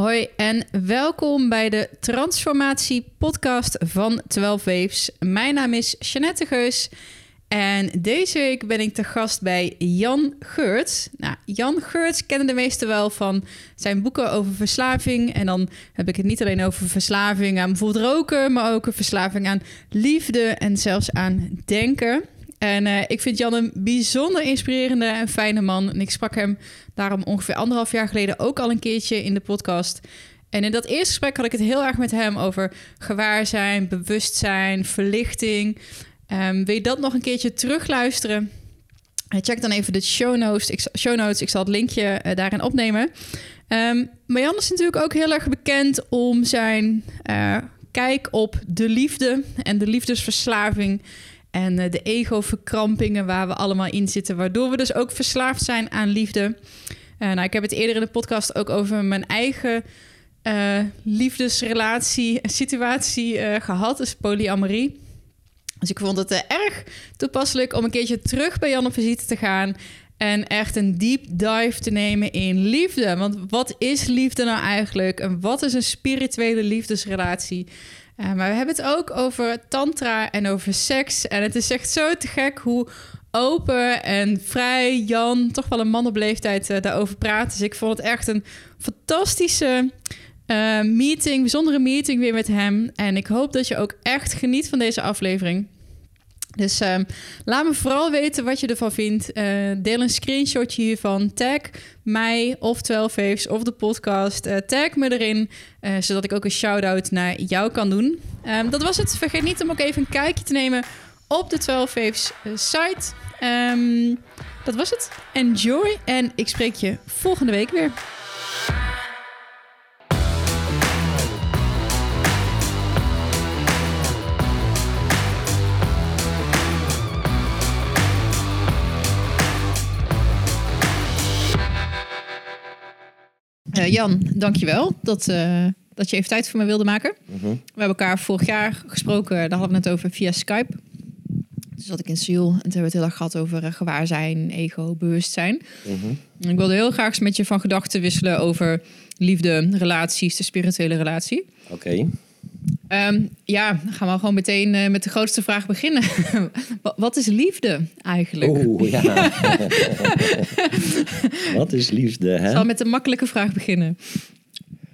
Hoi en welkom bij de Transformatie Podcast van 12 Waves. Mijn naam is Jeanette Geus en deze week ben ik te gast bij Jan Geurts. Nou, Jan Geurts kennen de meesten wel van zijn boeken over verslaving. En dan heb ik het niet alleen over verslaving aan bijvoorbeeld roken, maar ook een verslaving aan liefde en zelfs aan denken. En uh, ik vind Jan een bijzonder inspirerende en fijne man. En ik sprak hem daarom ongeveer anderhalf jaar geleden ook al een keertje in de podcast. En in dat eerste gesprek had ik het heel erg met hem over gewaarzijn, bewustzijn, verlichting. Um, wil je dat nog een keertje terugluisteren? Check dan even de show notes. Ik, show notes. Ik zal het linkje uh, daarin opnemen. Um, maar Jan is natuurlijk ook heel erg bekend om zijn kijk op de liefde en de liefdesverslaving. En uh, de ego-verkrampingen waar we allemaal in zitten, waardoor we dus ook verslaafd zijn aan liefde. nou, ik heb het eerder in de podcast ook over mijn eigen liefdesrelatie, situatie gehad, dus polyamorie. Dus ik vond het erg toepasselijk om een keertje terug bij Jan op visite te gaan. En echt een deep dive te nemen in liefde. Want wat is liefde nou eigenlijk? En wat is een spirituele liefdesrelatie? Uh, maar we hebben het ook over tantra en over seks. En het is echt zo te gek hoe open en vrij Jan, toch wel een man op leeftijd, uh, daarover praat. Dus ik vond het echt een fantastische uh, meeting, bijzondere meeting weer met hem. En ik hoop dat je ook echt geniet van deze aflevering. Dus uh, laat me vooral weten wat je ervan vindt. Uh, deel een screenshotje hiervan. Tag mij of 12 Faves of de podcast. Uh, tag me erin, zodat ik ook een shout-out naar jou kan doen. Um, dat was het. Vergeet niet om ook even een kijkje te nemen op de 12 Faves site. Um, dat was het. Enjoy en ik spreek je volgende week weer. Uh, Jan, dankjewel dat, uh, dat je even tijd voor me wilde maken. -hmm. We hebben elkaar vorig jaar gesproken, daar hadden we het over via Skype. Dus zat ik in Seoul en toen hebben we het heel erg gehad over uh, gewaarzijn, ego, bewustzijn. -hmm. Ik wilde heel graag eens met je van gedachten wisselen over liefde, relaties, de spirituele relatie. Oké. Okay. Um, ja, dan gaan we gewoon meteen uh, met de grootste vraag beginnen. Wat is liefde eigenlijk? Oeh, ja. wat is liefde? Hè? Ik zal met een makkelijke vraag beginnen.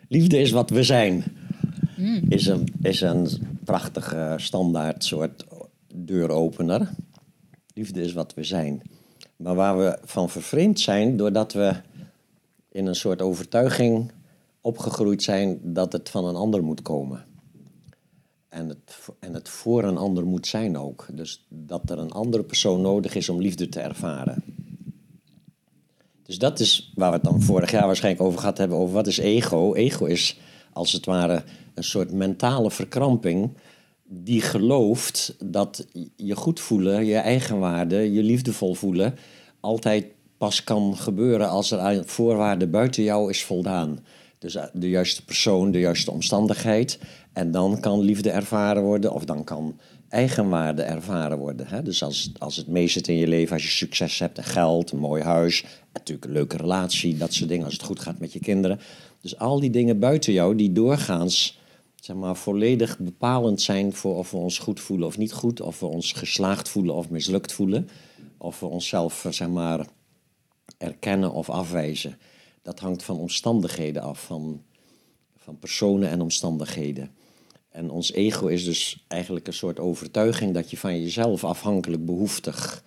Liefde is wat we zijn. Mm. Is, een, is een prachtige standaard soort deuropener. Liefde is wat we zijn. Maar waar we van vervreemd zijn, doordat we in een soort overtuiging opgegroeid zijn dat het van een ander moet komen. En het, en het voor een ander moet zijn ook. Dus dat er een andere persoon nodig is om liefde te ervaren. Dus dat is waar we het dan vorig jaar waarschijnlijk over gehad hebben. Over wat is ego? Ego is als het ware een soort mentale verkramping. Die gelooft dat je goed voelen, je eigenwaarde, je liefdevol voelen. altijd pas kan gebeuren als er aan voorwaarden buiten jou is voldaan. Dus de juiste persoon, de juiste omstandigheid. En dan kan liefde ervaren worden of dan kan eigenwaarde ervaren worden. Hè? Dus als, als het meezit in je leven, als je succes hebt, geld, een mooi huis, natuurlijk een leuke relatie, dat soort dingen, als het goed gaat met je kinderen. Dus al die dingen buiten jou die doorgaans zeg maar, volledig bepalend zijn voor of we ons goed voelen of niet goed, of we ons geslaagd voelen of mislukt voelen, of we onszelf zeg maar, erkennen of afwijzen. Dat hangt van omstandigheden af, van, van personen en omstandigheden. En ons ego is dus eigenlijk een soort overtuiging dat je van jezelf afhankelijk behoeftig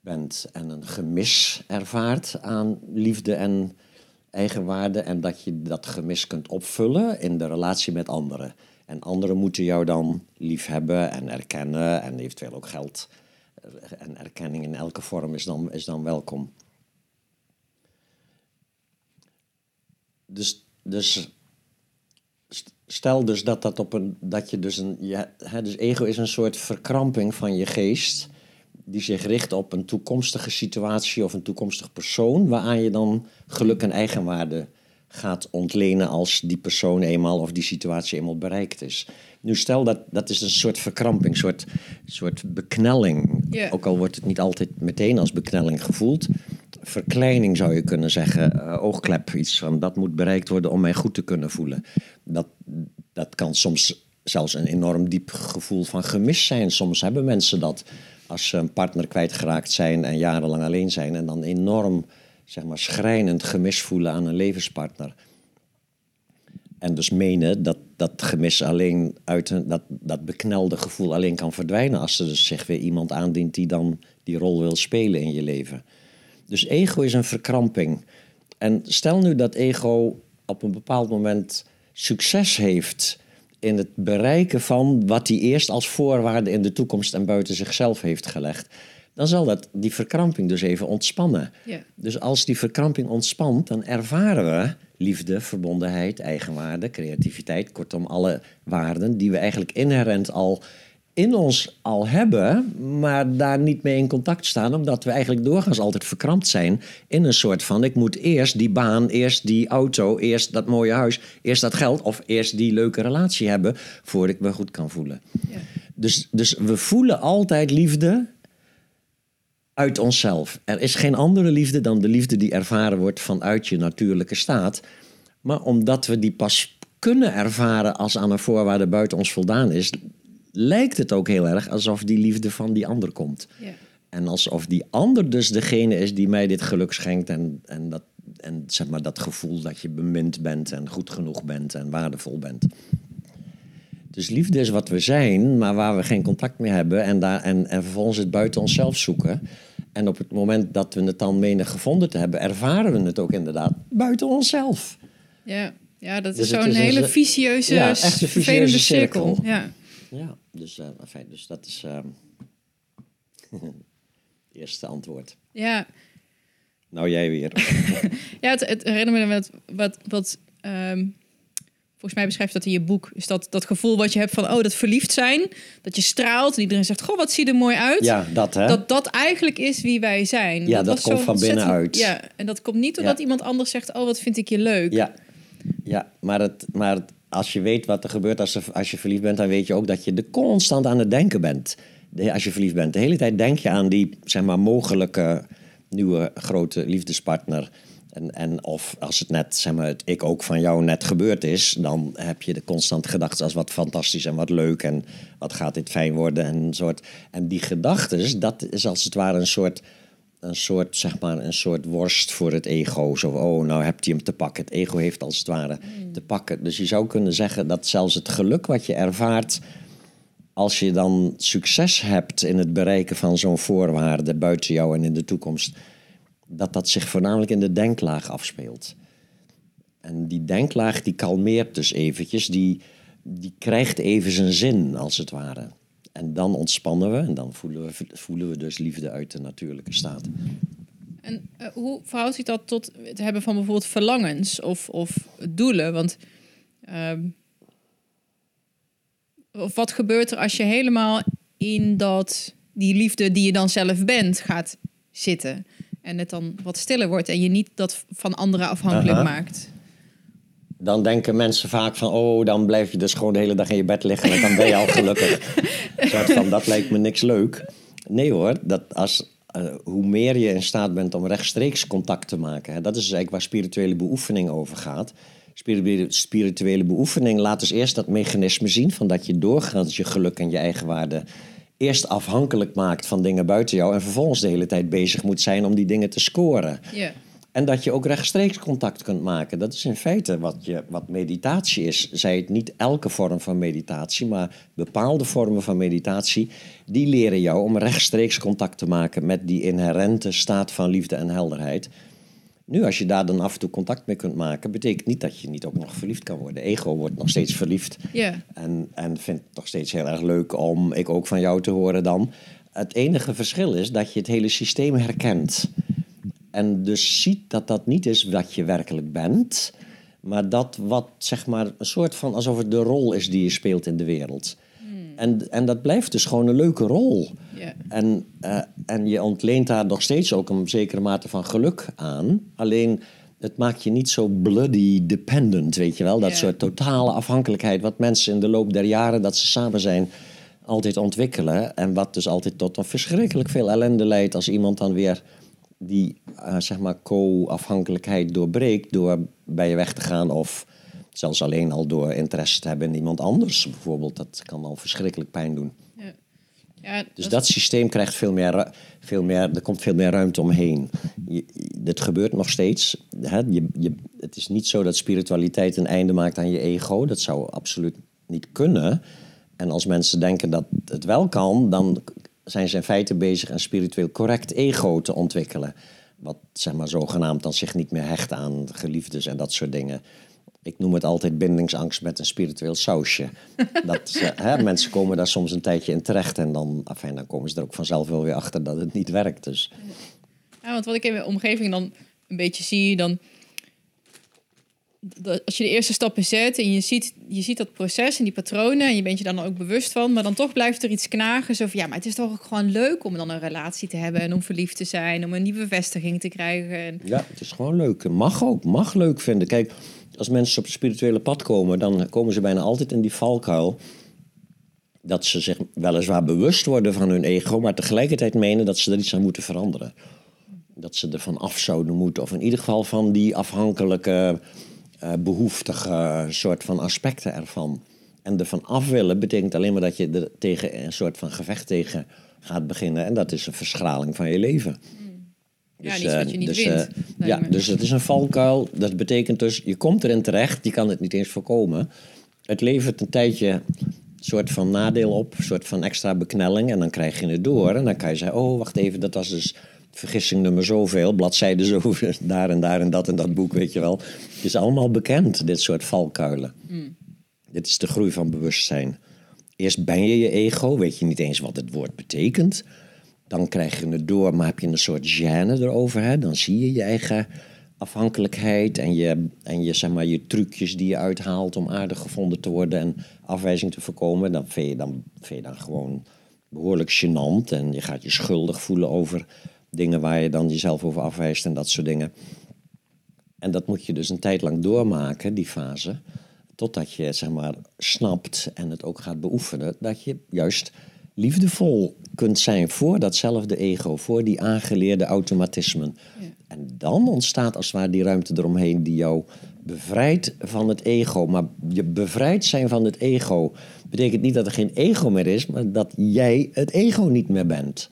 bent en een gemis ervaart aan liefde en eigenwaarde en dat je dat gemis kunt opvullen in de relatie met anderen. En anderen moeten jou dan lief hebben en erkennen en eventueel ook geld en erkenning in elke vorm is dan, is dan welkom. Dus, dus stel dus dat, dat, op een, dat je dus een. Ja, hè, dus ego is een soort verkramping van je geest. Die zich richt op een toekomstige situatie of een toekomstig persoon. Waaraan je dan geluk en eigenwaarde gaat ontlenen als die persoon eenmaal of die situatie eenmaal bereikt is. Nu stel dat dat is een soort verkramping, een soort, soort beknelling. Yeah. Ook al wordt het niet altijd meteen als beknelling gevoeld verkleining zou je kunnen zeggen. Uh, oogklep, iets van dat moet bereikt worden om mij goed te kunnen voelen. Dat, dat kan soms zelfs een enorm diep gevoel van gemis zijn. Soms hebben mensen dat als ze een partner kwijtgeraakt zijn en jarenlang alleen zijn en dan enorm zeg maar, schrijnend gemis voelen aan een levenspartner. En dus menen dat dat gemis alleen uit een, dat, dat beknelde gevoel alleen kan verdwijnen als er dus zich weer iemand aandient die dan die rol wil spelen in je leven. Dus ego is een verkramping. En stel nu dat ego op een bepaald moment succes heeft in het bereiken van wat hij eerst als voorwaarde in de toekomst en buiten zichzelf heeft gelegd. Dan zal dat die verkramping dus even ontspannen. Ja. Dus als die verkramping ontspant, dan ervaren we liefde, verbondenheid, eigenwaarde, creativiteit. Kortom, alle waarden die we eigenlijk inherent al in ons al hebben, maar daar niet mee in contact staan, omdat we eigenlijk doorgaans altijd verkrampt zijn in een soort van: ik moet eerst die baan, eerst die auto, eerst dat mooie huis, eerst dat geld of eerst die leuke relatie hebben voordat ik me goed kan voelen. Ja. Dus, dus we voelen altijd liefde uit onszelf. Er is geen andere liefde dan de liefde die ervaren wordt vanuit je natuurlijke staat. Maar omdat we die pas kunnen ervaren als aan een voorwaarde buiten ons voldaan is, lijkt het ook heel erg alsof die liefde van die ander komt. Ja. En alsof die ander dus degene is die mij dit geluk schenkt en, en, dat, en zeg maar dat gevoel dat je bemind bent en goed genoeg bent en waardevol bent. Dus liefde is wat we zijn, maar waar we geen contact mee hebben en, daar, en, en vervolgens het buiten onszelf zoeken. En op het moment dat we het dan menen gevonden te hebben, ervaren we het ook inderdaad buiten onszelf. Ja, ja dat is dus zo'n hele vicieuze, ja, vervelende cirkel. cirkel. Ja. Ja, dus, uh, enfin, dus dat is uh, het eerste antwoord. Ja. Nou, jij weer. ja, het, het herinnert me wat, wat, wat um, volgens mij beschrijft dat in je boek. Is dat, dat gevoel wat je hebt van, oh, dat verliefd zijn. Dat je straalt en iedereen zegt, goh, wat zie er mooi uit. Ja, dat hè. Dat dat eigenlijk is wie wij zijn. Ja, dat, dat komt van binnenuit. Ja, en dat komt niet doordat iemand anders zegt, oh, wat vind ik je leuk. Ja, ja maar, het, maar het, als je weet wat er gebeurt als, als je verliefd bent, dan weet je ook dat je de constant aan het denken bent. als je verliefd bent. De hele tijd denk je aan die zeg maar, mogelijke nieuwe grote liefdespartner. En, en of als het net, zeg maar, het ik ook van jou net gebeurd is, dan heb je de constant gedachten als wat fantastisch en wat leuk en wat gaat dit fijn worden en soort. En die gedachten, dat is als het ware een soort een soort, zeg maar, een soort worst voor het ego. Zo, oh, nou hebt hij hem te pakken. Het ego heeft als het ware mm. te pakken. Dus je zou kunnen zeggen dat zelfs het geluk wat je ervaart... als je dan succes hebt in het bereiken van zo'n voorwaarde... buiten jou en in de toekomst... dat dat zich voornamelijk in de denklaag afspeelt. En die denklaag die kalmeert dus eventjes. Die, die krijgt even zijn zin, als het ware. En dan ontspannen we en dan voelen we, voelen we dus liefde uit de natuurlijke staat. En uh, hoe verhoudt zich dat tot het hebben van bijvoorbeeld verlangens of, of doelen? Want uh, of wat gebeurt er als je helemaal in dat, die liefde die je dan zelf bent gaat zitten? En het dan wat stiller wordt en je niet dat van anderen afhankelijk maakt? Dan denken mensen vaak van, oh, dan blijf je dus gewoon de hele dag in je bed liggen en dan ben je al gelukkig. soort van, dat lijkt me niks leuk. Nee hoor, dat als, uh, hoe meer je in staat bent om rechtstreeks contact te maken, hè, dat is eigenlijk waar spirituele beoefening over gaat. Spirituele beoefening laat dus eerst dat mechanisme zien van dat je doorgaans je geluk en je eigenwaarde eerst afhankelijk maakt van dingen buiten jou en vervolgens de hele tijd bezig moet zijn om die dingen te scoren. Yeah. En dat je ook rechtstreeks contact kunt maken. Dat is in feite wat, je, wat meditatie is. Zij het niet elke vorm van meditatie, maar bepaalde vormen van meditatie. Die leren jou om rechtstreeks contact te maken met die inherente staat van liefde en helderheid. Nu, als je daar dan af en toe contact mee kunt maken, betekent niet dat je niet ook nog verliefd kan worden. Ego wordt nog steeds verliefd. Yeah. En, en vindt het nog steeds heel erg leuk om ik ook van jou te horen dan. Het enige verschil is dat je het hele systeem herkent. En dus ziet dat dat niet is wat je werkelijk bent, maar dat wat zeg maar een soort van alsof het de rol is die je speelt in de wereld. Hmm. En, en dat blijft dus gewoon een leuke rol. En, uh, en je ontleent daar nog steeds ook een zekere mate van geluk aan. Alleen het maakt je niet zo bloody dependent, weet je wel. Dat soort totale afhankelijkheid wat mensen in de loop der jaren dat ze samen zijn altijd ontwikkelen. En wat dus altijd tot een verschrikkelijk veel ellende leidt als iemand dan weer die eh, zeg maar co-afhankelijkheid doorbreekt door bij je weg te gaan of zelfs alleen al door interesse te hebben in iemand anders bijvoorbeeld. Dat kan al verschrikkelijk pijn doen. Ja. Ja, Dus dat systeem krijgt veel meer, veel meer, er komt veel meer ruimte omheen. Je, dit gebeurt nog steeds. Hè? Je, je, het is niet zo dat spiritualiteit een einde maakt aan je ego. Dat zou absoluut niet kunnen. En als mensen denken dat het wel kan, dan zijn ze in feite bezig een spiritueel correct ego te ontwikkelen. Wat zeg maar zogenaamd dan zich niet meer hecht aan geliefdes en dat soort dingen. Ik noem het altijd bindingsangst met een spiritueel sausje. Dat, ze- hè, mensen komen daar soms een tijdje in terecht en dan, afijn, dan komen ze er ook vanzelf wel weer achter dat het niet werkt. Dus Ja, want wat ik in mijn omgeving dan een beetje zie, dan als je de eerste stappen zet en je ziet, je ziet dat proces en die patronen en je bent je dan ook bewust van, maar dan toch blijft er iets knagen. Zo van ja, maar het is toch ook gewoon leuk om dan een relatie te hebben en om verliefd te zijn, om een nieuwe bevestiging te krijgen. En, ja, het is gewoon leuk. Mag ook, mag leuk vinden. Kijk, als mensen op het spirituele pad komen, dan komen ze bijna altijd in die valkuil. Dat ze zich weliswaar bewust worden van hun ego, maar tegelijkertijd menen dat ze er iets aan moeten veranderen. Dat ze er van af zouden moeten, of in ieder geval van die afhankelijke, eh, behoeftige soort van aspecten ervan. En ervan af willen betekent alleen maar dat je er tegen een soort van gevecht tegen gaat beginnen. En dat is een verschraling van je leven. Ja, Dus, iets wat eh, je niet dus, wint, eh, ja, me. dus het is een valkuil. Dat betekent dus, je komt erin terecht, je kan het niet eens voorkomen. Het levert een tijdje een soort van nadeel op, een soort van extra beknelling. En dan krijg je het door. En dan kan je zeggen, oh, wacht even, dat was dus vergissing nummer zoveel. Bladzijde zoveel, daar en daar en dat en dat boek, weet je wel. Het is allemaal bekend, dit soort valkuilen. Dit is de groei van bewustzijn. Eerst ben je je ego, weet je niet eens wat het woord betekent. Dan krijg je het door, maar heb je een soort gêne erover. Hè? Dan zie je je eigen afhankelijkheid en, je, en je, zeg maar, je trucjes die je uithaalt om aardig gevonden te worden en afwijzing te voorkomen. Dan vind je dan, vind je dan gewoon behoorlijk gênant en je gaat je schuldig voelen over dingen waar je dan jezelf over afwijst en dat soort dingen. En dat moet je dus een tijd lang doormaken, die fase. Totdat je zeg maar snapt en het ook gaat beoefenen. Dat je juist liefdevol kunt zijn voor datzelfde ego. Voor die aangeleerde automatismen. Ja. En dan ontstaat als het ware die ruimte eromheen die jou bevrijdt van het ego. Maar je bevrijd zijn van het ego betekent niet dat er geen ego meer is. Maar dat jij het ego niet meer bent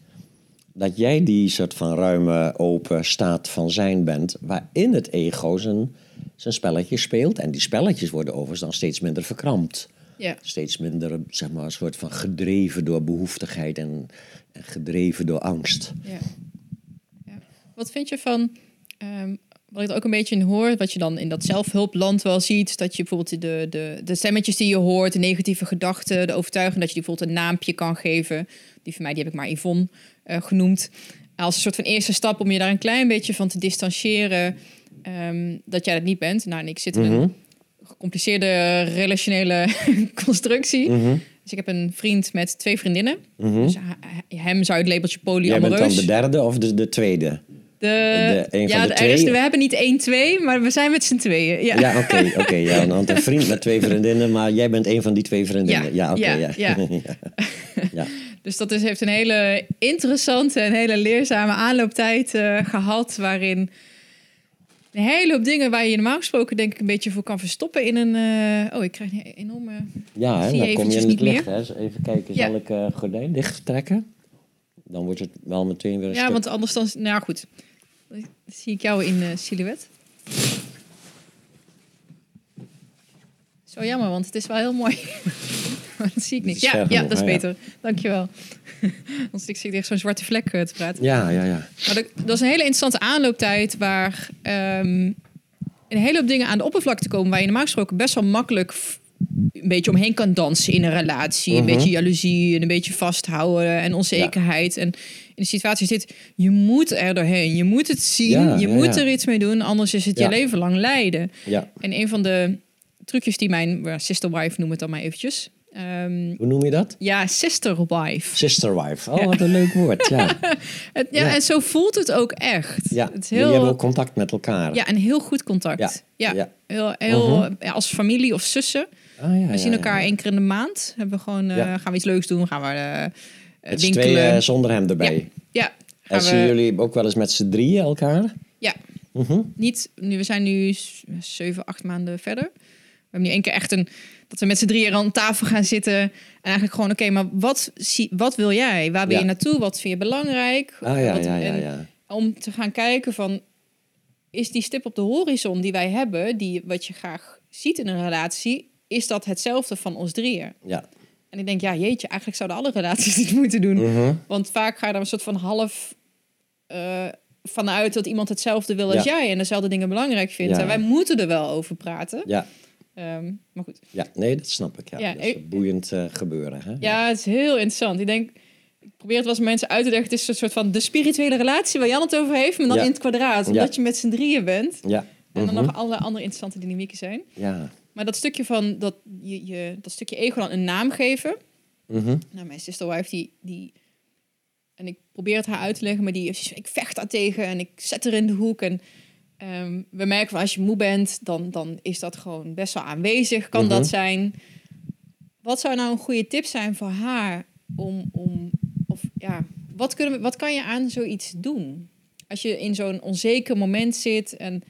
dat jij die soort van ruime, open staat van zijn bent, waarin het ego zijn, zijn spelletjes speelt. En die spelletjes worden overigens dan steeds minder verkrampt. ja. Steeds minder, zeg maar, een soort van gedreven door behoeftigheid en, en gedreven door angst. Ja. ja. Wat vind je van, ehm, wat ik er ook een beetje in hoor, wat je dan in dat zelfhulpland wel ziet, dat je bijvoorbeeld de, de, de stemmetjes die je hoort, de negatieve gedachten, de overtuiging, dat je die bijvoorbeeld een naampje kan geven. Die van mij, die heb ik maar Yvonne eh, genoemd. Als een soort van eerste stap om je daar een klein beetje van te distancieren, ehm, dat jij dat niet bent. Nou, en ik zit in Mhm. een gecompliceerde relationele constructie. Dus ik heb een vriend met twee vriendinnen. Dus hij- hem zou je het labeltje Mhm. Jij bent polyamoreus... dan de derde of de, de tweede? De, ja, de we hebben niet één, twee, maar we zijn met z'n tweeën. Ja, Ja, oké, oké. ja, want een vriend met twee vriendinnen, maar jij bent een van die twee vriendinnen. Ja, Ja, oké. ja, ja. Dus dat is, heeft een hele interessante en hele leerzame aanlooptijd eh, gehad. Waarin een hele hoop dingen waar je normaal gesproken denk ik een beetje voor kan verstoppen in een... eh, oh, ik krijg een enorme... Ja, hè, dan kom je in het niet licht. Hè. Even kijken, zal ik eh gordijn dicht trekken? Dan wordt het wel meteen weer een Ja, stuk... want anders dan... Nou goed. Zie ik jou in eh, silhouet. Zo jammer, want het is wel heel mooi. Maar dat zie ik is Ja, ja dat is beter. Dankjewel. Anders ik zit tegen zo'n zwarte vlek eh, te praten. Ja, ja, ja. Maar dat, dat is een hele interessante aanlooptijd waar ehm, een hele hoop dingen aan de oppervlakte komen waar je normaal gesproken best wel makkelijk een beetje omheen kan dansen in een relatie. Een Mhm. beetje jaloezie en een beetje vasthouden en onzekerheid. En de situatie zit, je moet er doorheen. Je moet het zien, Ja, je ja, moet ja. er iets mee doen, anders is het je leven lang lijden. ja. En een van de trucjes die mijn well, sister wife noem het dan maar eventjes. Ehm, Hoe noem je dat? ja, sister wife. Sister wife. Oh, wat een leuk woord. Ja, Het, ja, en zo voelt het ook echt. ja. Het is Jullie heel, hebben ook contact met elkaar. Ja, een heel goed contact. Ja, Ja, ja. heel, heel Mhm. ja, als familie of zussen. Ah, ja, We zien elkaar één keer in de maand. Hebben we gewoon, eh, gaan we iets leuks doen, gaan we eh, Het is winkelen. twee eh, zonder hem erbij. Ja, En zien we... jullie ook wel eens met z'n drieën elkaar? Ja, Mhm. niet, nu, we zijn nu zeven, acht maanden verder. We hebben nu één keer echt een, dat we met z'n drieën aan tafel gaan zitten. En eigenlijk gewoon, oké, maar wat, zie, wat wil jij? Waar wil Ja. je naartoe? Wat vind je belangrijk? Ah ja, Wat- ja, ja, en ja. Om te gaan kijken van, is die stip op de horizon die wij hebben, die wat je graag ziet in een relatie, is dat hetzelfde van ons drieën? ja. En ik denk, ja, jeetje, eigenlijk zouden alle relaties dit moeten doen. Mhm. Want vaak ga je er een soort van half eh, vanuit dat iemand hetzelfde wil als Ja. jij en dezelfde dingen belangrijk vindt. Ja. En wij moeten er wel over praten. ja. Ehm, maar goed. Ja, nee, dat snap ik. Ja. Ja, dat is een boeiend eh, gebeuren. Hè? Ja, het is heel interessant. Ik denk, ik probeer het wel eens mensen uit te leggen. Het is een soort van de spirituele relatie waar Jan het over heeft, maar dan in het kwadraat. Omdat je met z'n drieën bent. Ja. En dan Mhm. nog alle andere interessante dynamieken zijn. Ja. Maar dat stukje van dat, je, je, dat stukje ego dan een naam geven. Mhm. Nou, mijn sister wife, die, die... En ik probeer het haar uit te leggen, maar die... Ik vecht daar tegen en ik zet er in de hoek. En ehm, we merken van als je moe bent, dan, dan is dat gewoon best wel aanwezig. Kan Mhm. dat zijn. Wat zou nou een goede tip zijn voor haar om... om of ja, wat, kunnen we, wat kan je aan zoiets doen? Als je in zo'n onzeker moment zit en...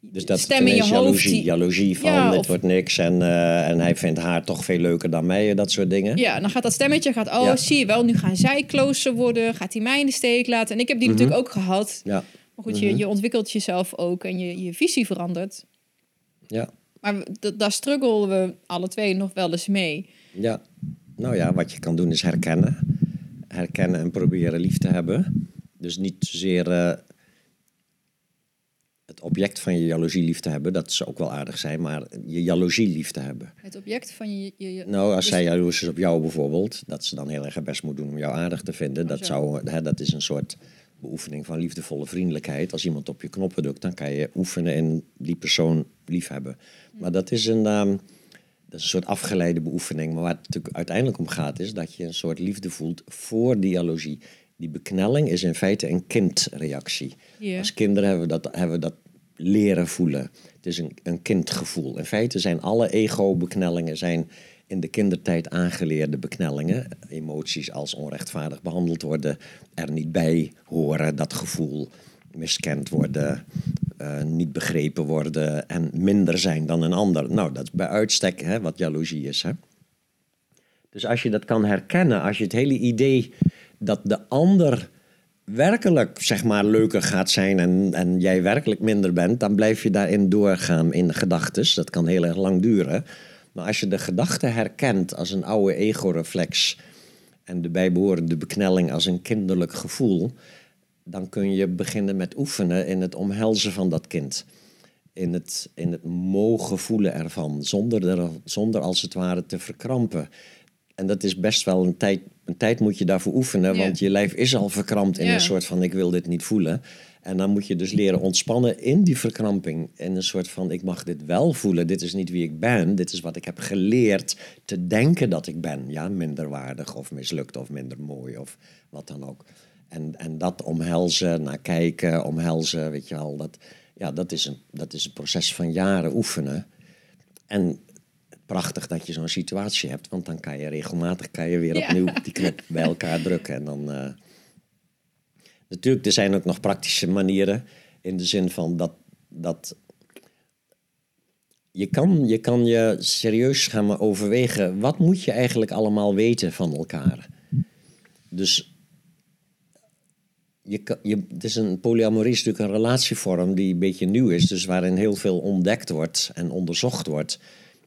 Dus dat stem in je ineens hoofd jaloezie, die- jaloezie van Ja, dit of- wordt niks en, eh, en hij vindt haar toch veel leuker dan mij, dat soort dingen. Ja, dan gaat dat stemmetje, gaat, oh, Ja. zie je wel, nu gaan zij closer worden, gaat hij mij in de steek laten. En ik heb die Mhm. natuurlijk ook gehad. Ja, Maar goed, je, Mhm. je ontwikkelt jezelf ook en je, je visie verandert. ja, Maar daar struggelen we alle twee nog wel eens mee. ja. Nou ja, wat je kan doen is herkennen. Herkennen en proberen lief te hebben. Dus niet zozeer eh, het object van je jaloezie lief te hebben. Dat zou ook wel aardig zijn, maar je jaloezie lief te hebben. Het object van je... je, je- Nou, als Dus- zij jaloers is op jou bijvoorbeeld, dat ze dan heel erg haar best moet doen om jou aardig te vinden, dat, zo. zou, hè, dat is een soort beoefening van liefdevolle vriendelijkheid. Als iemand op je knoppen drukt, dan kan je oefenen in die persoon liefhebben. Maar dat is een, ehm, dat is een soort afgeleide beoefening. Maar waar het natuurlijk uiteindelijk om gaat, is dat je een soort liefde voelt voor die jaloezie. Die beknelling is in feite een kindreactie. Als kinderen hebben we dat, hebben we dat leren voelen. Het is een, een kindgevoel. In feite zijn alle ego-beknellingen zijn in de kindertijd aangeleerde beknellingen. Emoties als onrechtvaardig behandeld worden, er niet bij horen, dat gevoel, miskend worden, eh, niet begrepen worden en minder zijn dan een ander. Nou, dat is bij uitstek hè, wat jaloezie is. Hè? Dus als je dat kan herkennen, als je het hele idee dat de ander werkelijk zeg maar leuker gaat zijn en, en jij werkelijk minder bent, dan blijf je daarin doorgaan in gedachtes. Dat kan heel erg lang duren. Maar als je de gedachte herkent als een oude ego-reflex en de bijbehorende beknelling als een kinderlijk gevoel, dan kun je beginnen met oefenen in het omhelzen van dat kind. In het, in het mogen voelen ervan, zonder, er, zonder als het ware te verkrampen. En dat is best wel een tijd, een tijd moet je daarvoor oefenen, want je lijf is al verkrampt in een soort van ik wil dit niet voelen. En dan moet je dus leren ontspannen in die verkramping. In een soort van ik mag dit wel voelen, dit is niet wie ik ben, dit is wat ik heb geleerd te denken dat ik ben. Ja, minderwaardig of mislukt of minder mooi of wat dan ook. En, en dat omhelzen, naar kijken, omhelzen, weet je wel, dat, ja, dat, is een, dat is een proces van jaren oefenen. En prachtig dat je zo'n situatie hebt, want dan kan je regelmatig kan je weer Ja. opnieuw die knop bij elkaar drukken. En dan, eh, Natuurlijk, er zijn ook nog praktische manieren in de zin van dat, dat je, kan, je kan je serieus gaan overwegen, wat moet je eigenlijk allemaal weten van elkaar? Dus je, je, het is een polyamorie is natuurlijk een relatievorm die een beetje nieuw is, dus waarin heel veel ontdekt wordt en onderzocht wordt.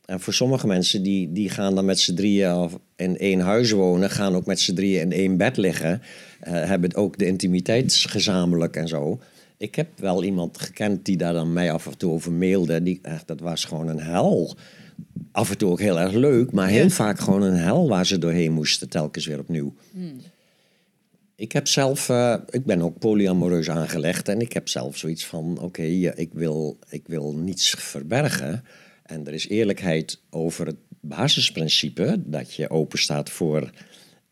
En voor sommige mensen die, die gaan dan met z'n drieën of in één huis wonen, gaan ook met z'n drieën in één bed liggen, eh, hebben ook de intimiteit gezamenlijk en zo. Ik heb wel iemand gekend die daar dan mij af en toe over mailde. Die, echt, dat was gewoon een hel. Af en toe ook heel erg leuk, maar heel Ja. vaak gewoon een hel waar ze doorheen moesten, telkens weer opnieuw. Ik heb zelf, eh, ik ben ook polyamoreus aangelegd en ik heb zelf zoiets van, oké, ik, wil, ik wil niets verbergen. En er is eerlijkheid over het basisprincipe dat je open staat voor,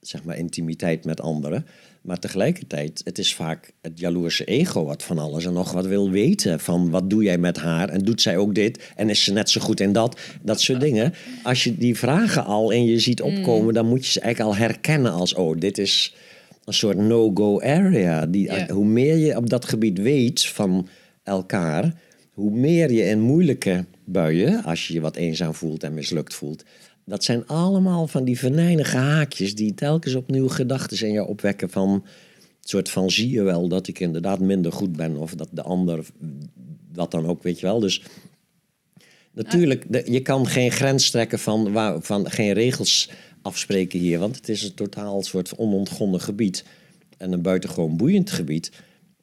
zeg maar, intimiteit met anderen. Maar tegelijkertijd, het is vaak het jaloerse ego wat van alles en nog wat wil weten. Van wat doe jij met haar en doet zij ook dit en is ze net zo goed in dat? Dat soort dingen. Als je die vragen al in je ziet opkomen, dan moet je ze eigenlijk al herkennen als, oh, dit is een soort no-go area. Die. Hoe meer je op dat gebied weet van elkaar, hoe meer je in moeilijke buien, als je je wat eenzaam voelt en mislukt voelt, dat zijn allemaal van die venijnige haakjes die telkens opnieuw gedachten in jou opwekken van soort van zie je wel dat ik inderdaad minder goed ben of dat de ander dat dan ook, weet je wel. Dus natuurlijk, je kan geen grens trekken van, waar, van geen regels afspreken hier, want het is een totaal soort onontgonnen gebied en een buitengewoon boeiend gebied.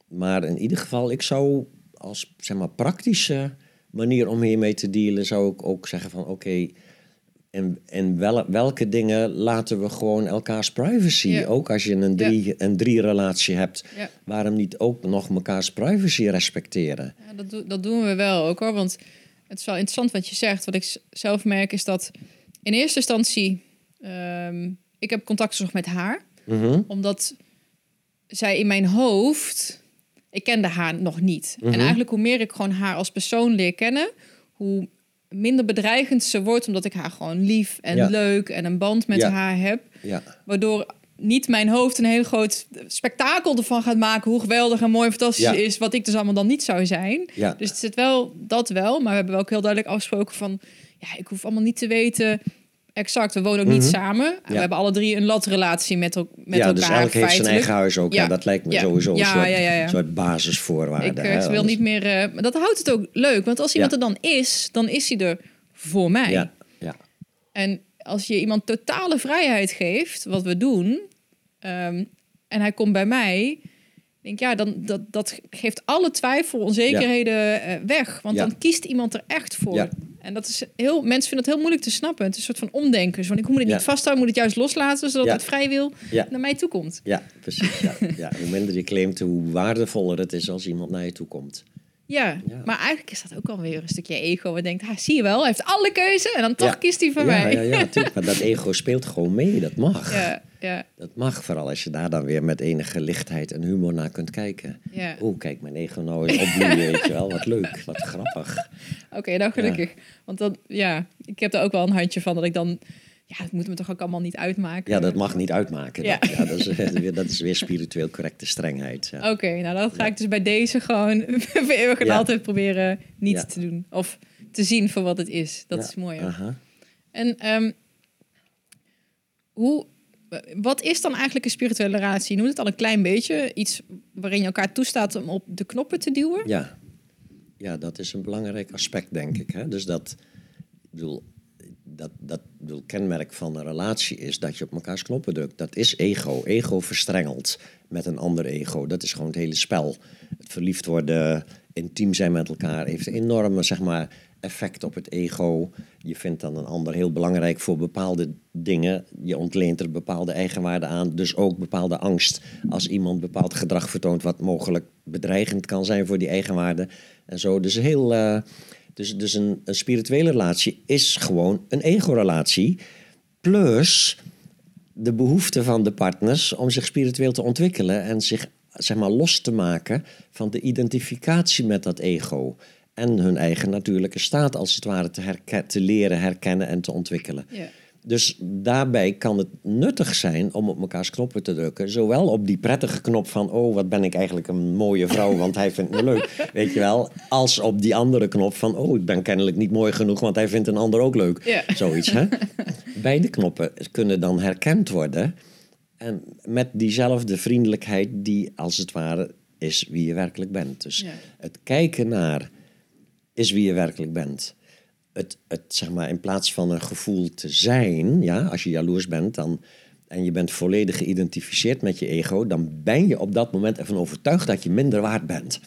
Maar in ieder geval, ik zou als zeg maar, praktische manier om hiermee te dealen, zou ik ook zeggen van oké, en, en wel, welke dingen laten we gewoon elkaars privacy? Ja. Ook als je een drie, een drie relatie hebt, Ja. waarom niet ook nog mekaars privacy respecteren? Ja, dat, doe- dat doen we wel ook hoor. Want het is wel interessant wat je zegt. Wat ik zelf merk is dat in eerste instantie... ehm, ik heb contact gezocht met haar. Mhm. Omdat zij in mijn hoofd... Ik kende haar nog niet. Mhm. En eigenlijk hoe meer ik gewoon haar als persoon leer kennen... hoe minder bedreigend ze wordt... omdat ik haar gewoon lief en Ja. leuk en een band met Ja. haar heb. Ja, Waardoor niet mijn hoofd een heel groot spektakel ervan gaat maken... hoe geweldig en mooi en fantastisch is... wat ik dus allemaal dan niet zou zijn. ja. Dus het zit wel dat wel, maar we hebben wel ook heel duidelijk afgesproken van, ja, ik hoef allemaal niet te weten exact. We wonen ook niet Mhm. samen. Ja. We hebben alle drie een latrelatie met, met ja, elkaar. dus elk heeft zijn eigen huis ook. Ja. Dat lijkt me sowieso een soort, soort basisvoorwaarde. Ik hè, eh, wil niet meer. eh, maar dat houdt het ook leuk, want als iemand er dan is, dan is hij er voor mij. Ja, ja. En als je iemand totale vrijheid geeft, wat we doen, ehm, en hij komt bij mij, denk ik, ja, dan dat, dat geeft alle twijfel, onzekerheden eh, weg. Want Ja. dan kiest iemand er echt voor. Ja. En dat is heel, mensen vinden het heel moeilijk te snappen. Het is een soort van omdenken. Dus, want ik moet het niet vasthouden, moet het juist loslaten, zodat Ja. het vrij wil Ja. naar mij toe komt. Ja, precies. Ja. Ja, hoe minder je claimt, hoe waardevoller het is als iemand naar je toe komt. Ja. Maar eigenlijk is dat ook alweer een stukje ego. Waar denkt, ah, zie je wel, hij heeft alle keuze en dan toch kiest hij voor mij. Ja, ja, natuurlijk. Maar dat ego speelt gewoon mee. Dat mag. ja, ja, Dat mag, vooral als je daar dan weer met enige lichtheid en humor naar kunt kijken. ja. Oeh, kijk, mijn ego nou eens opbloeien, weet je wel. Wat leuk, wat grappig. Oké, nou gelukkig. Want dan, ja, ik heb er ook wel een handje van dat ik dan, ja, het moet me toch ook allemaal niet uitmaken. Ja, dat mag niet uitmaken. Ja. Dat, ja, dat, is, eh, weer- dat is weer spiritueel correcte strengheid. Ja. Oké, nou dan ga ik dus bij deze gewoon voor eeuwig en altijd proberen niet te doen. Of te zien voor wat het is. Dat is mooi. aha. En ehm, hoe, wat is dan eigenlijk een spirituele relatie? Je noemt het al een klein beetje. Iets waarin je elkaar toestaat om op de knoppen te duwen. Ja. ja, dat is een belangrijk aspect, denk ik. Hè? Dus dat, ik bedoel, dat, dat kenmerk van een relatie is dat je op elkaars knoppen drukt. Dat is ego. Ego verstrengelt met een ander ego. Dat is gewoon het hele spel. Het verliefd worden, intiem zijn met elkaar, heeft enorme zeg maar, effect op het ego. Je vindt dan een ander heel belangrijk voor bepaalde dingen. Je ontleent er bepaalde eigenwaarden aan. Dus ook bepaalde angst als iemand bepaald gedrag vertoont... wat mogelijk bedreigend kan zijn voor die eigenwaarden. En zo. Dus, heel, eh, dus, dus een, een spirituele relatie is gewoon een ego-relatie. Plus de behoefte van de partners om zich spiritueel te ontwikkelen en zich zeg maar, los te maken van de identificatie met dat ego. En hun eigen natuurlijke staat als het ware te, leren herkennen en te ontwikkelen. Ja. Dus daarbij kan het nuttig zijn om op mekaars knoppen te drukken. Zowel op die prettige knop van, oh, wat ben ik eigenlijk een mooie vrouw, want hij vindt me leuk. Weet je wel? Als op die andere knop van, oh, ik ben kennelijk niet mooi genoeg, want hij vindt een ander ook leuk. Ja. Zoiets, hè? Beide knoppen kunnen dan herkend worden. En met diezelfde vriendelijkheid die, als het ware, is wie je werkelijk bent. Dus Ja. het kijken naar is wie je werkelijk bent. Het, het, zeg maar, in plaats van een gevoel te zijn, ja, als je jaloers bent dan, en je bent volledig geïdentificeerd met je ego, dan ben je op dat moment ervan overtuigd dat je minder waard bent.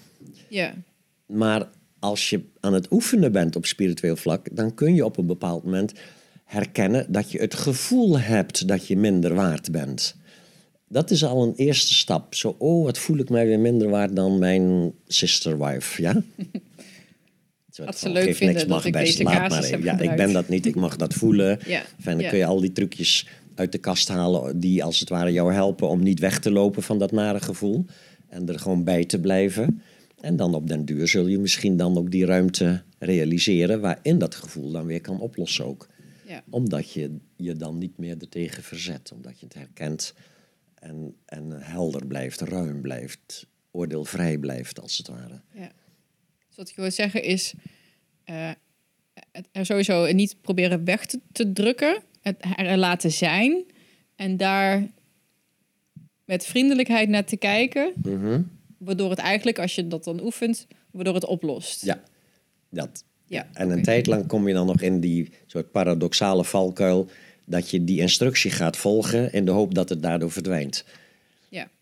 Ja. Maar als je aan het oefenen bent op spiritueel vlak, dan kun je op een bepaald moment herkennen dat je het gevoel hebt dat je minder waard bent. Dat is al een eerste stap. Zo, oh, wat voel ik mij weer minder waard dan mijn sister wife, ja? Dat ze leuk geeft vinden niks, dat mag ik best, deze laat casus maar heb even. Ja, ik ben dat niet, ik mag dat voelen. Ja, En dan kun je al die trucjes uit de kast halen die als het ware jou helpen om niet weg te lopen van dat nare gevoel. En er gewoon bij te blijven. En dan op den duur zul je misschien dan ook die ruimte realiseren waarin dat gevoel dan weer kan oplossen ook. Ja. Omdat je je dan niet meer ertegen verzet, omdat je het herkent En, en helder blijft, ruim blijft, oordeelvrij blijft, als het ware. Ja. Wat ik wil zeggen is, eh, het er sowieso niet proberen weg te, te drukken, het er laten zijn en daar met vriendelijkheid naar te kijken, Mhm. waardoor het eigenlijk, als je dat dan oefent, waardoor het oplost. Ja, dat. Ja, En een oké. tijd lang kom je dan nog in die soort paradoxale valkuil dat je die instructie gaat volgen in de hoop dat het daardoor verdwijnt.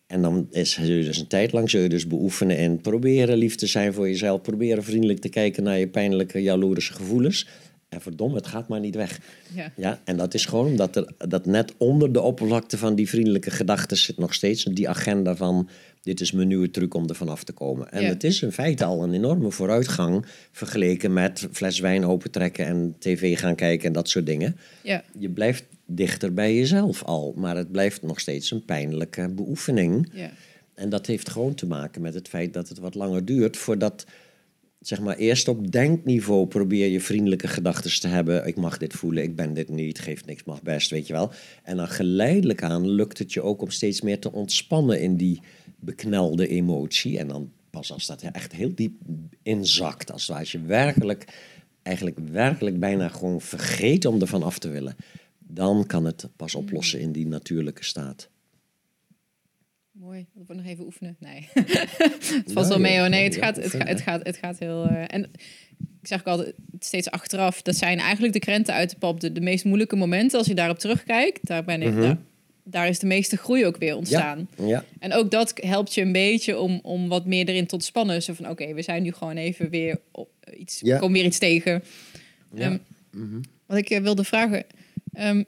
En dan is, zul je dus een tijd lang zul je dus beoefenen en proberen lief te zijn voor jezelf. Proberen vriendelijk te kijken naar je pijnlijke, jaloerse gevoelens. En verdomme, het gaat maar niet weg. Ja. Ja, en dat is gewoon omdat er, dat net onder de oppervlakte van die vriendelijke gedachten zit nog steeds die agenda van dit is mijn nieuwe truc om er vanaf te komen. En Ja. het is in feite al een enorme vooruitgang vergeleken met fles wijn opentrekken en tv gaan kijken en dat soort dingen. Ja. Je blijft dichter bij jezelf al, maar het blijft nog steeds een pijnlijke beoefening. Ja. En dat heeft gewoon te maken met het feit dat het wat langer duurt voordat, zeg maar, eerst op denkniveau probeer je vriendelijke gedachten te hebben. Ik mag dit voelen, ik ben dit niet, geeft niks, mag best, weet je wel. En dan geleidelijk aan lukt het je ook om steeds meer te ontspannen in die beknelde emotie. En dan pas als dat echt heel diep inzakt, als, als je werkelijk, eigenlijk werkelijk bijna gewoon vergeet om ervan af te willen. Dan kan het pas oplossen in die natuurlijke staat. Mooi. Dat wordt nog even oefenen. Nee. het valt wel mee hoor. Nee, het gaat, het, gaat, het, gaat, het gaat heel... eh, en ik zeg ook altijd steeds achteraf, dat zijn eigenlijk de krenten uit de pap. De, de meest moeilijke momenten, als je daarop terugkijkt, daar, ben ik, daar, daar is de meeste groei ook weer ontstaan. Ja, ja. En ook dat helpt je een beetje om, om wat meer erin te ontspannen. Zo van, oké, we zijn nu gewoon even weer op iets, Ja. kom weer iets tegen. Ja. Ehm, Wat ik eh, wilde vragen, ehm,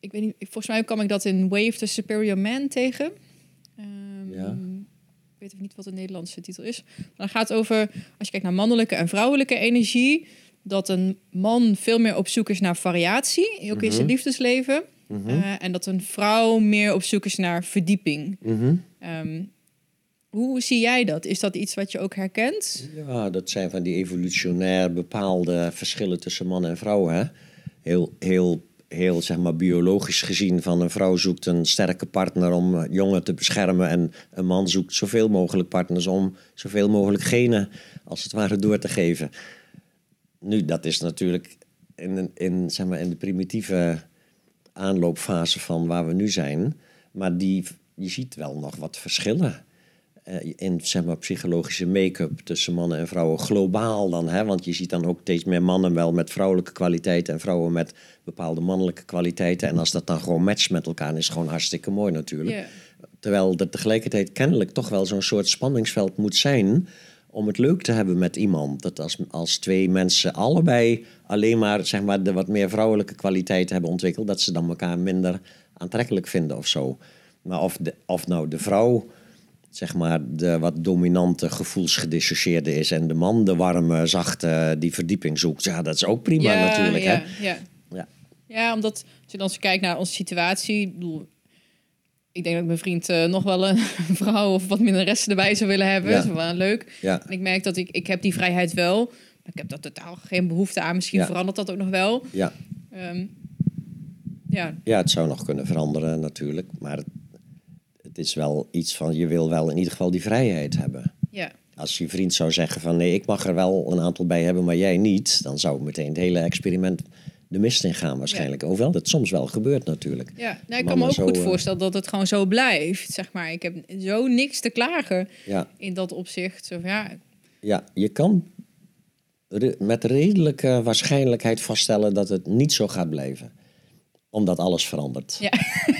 ik weet niet, volgens mij kwam ik dat in Wave the Superior Man tegen. Ehm, Ja. Ik weet even niet wat de Nederlandse titel is. Maar dan gaat het over, als je kijkt naar mannelijke en vrouwelijke energie, dat een man veel meer op zoek is naar variatie, ook in zijn liefdesleven. Eh, en dat een vrouw meer op zoek is naar verdieping. Mhm. Ehm, hoe zie jij dat? Is dat iets wat je ook herkent? Ja, dat zijn van die evolutionair bepaalde verschillen tussen man en vrouw. Hè? Heel, heel, heel zeg maar, biologisch gezien van een vrouw zoekt een sterke partner om jongen te beschermen. En een man zoekt zoveel mogelijk partners om zoveel mogelijk genen als het ware door te geven. Nu, dat is natuurlijk in, in, zeg maar, in de primitieve aanloopfase van waar we nu zijn. Maar die, je ziet wel nog wat verschillen in zeg maar, psychologische make-up tussen mannen en vrouwen globaal dan. Hè? Want je ziet dan ook steeds meer mannen wel met vrouwelijke kwaliteiten en vrouwen met bepaalde mannelijke kwaliteiten. En als dat dan gewoon matcht met elkaar, is het gewoon hartstikke mooi natuurlijk. Terwijl er tegelijkertijd kennelijk toch wel zo'n soort spanningsveld moet zijn om het leuk te hebben met iemand. Dat als, als twee mensen allebei alleen maar, zeg maar de wat meer vrouwelijke kwaliteiten hebben ontwikkeld, dat ze dan elkaar minder aantrekkelijk vinden of zo. Maar of, de, of nou de vrouw zeg maar, de wat dominante, gevoelsgedissocieerde is en de man de warme, zachte, die verdieping zoekt. Ja, dat is ook prima natuurlijk. ja, Hè? Ja. Ja. ja, omdat als je dan kijkt naar onze situatie... Ik, denk dat mijn vriend eh, nog wel een vrouw of wat minder resten erbij zou willen hebben. Dat is wel leuk. Ja. En ik merk dat ik, ik heb die vrijheid wel. Maar ik heb daar totaal geen behoefte aan. Misschien verandert dat ook nog wel. Ja. Ehm, ja, ja, het zou nog kunnen veranderen natuurlijk. Maar het, het is wel iets van, je wil wel in ieder geval die vrijheid hebben. ja, Als je vriend zou zeggen van nee, ik mag er wel een aantal bij hebben, maar jij niet, dan zou meteen het hele experiment de mist in gaan waarschijnlijk. Hoewel dat soms wel gebeurt natuurlijk. ja. Nou, ik kan me ook zo, goed eh, voorstellen dat het gewoon zo blijft. Zeg maar. Ik heb zo niks te klagen Ja, in dat opzicht. Zo, ja, ja je kan re- met redelijke waarschijnlijkheid vaststellen dat het niet zo gaat blijven. Omdat alles verandert. ja.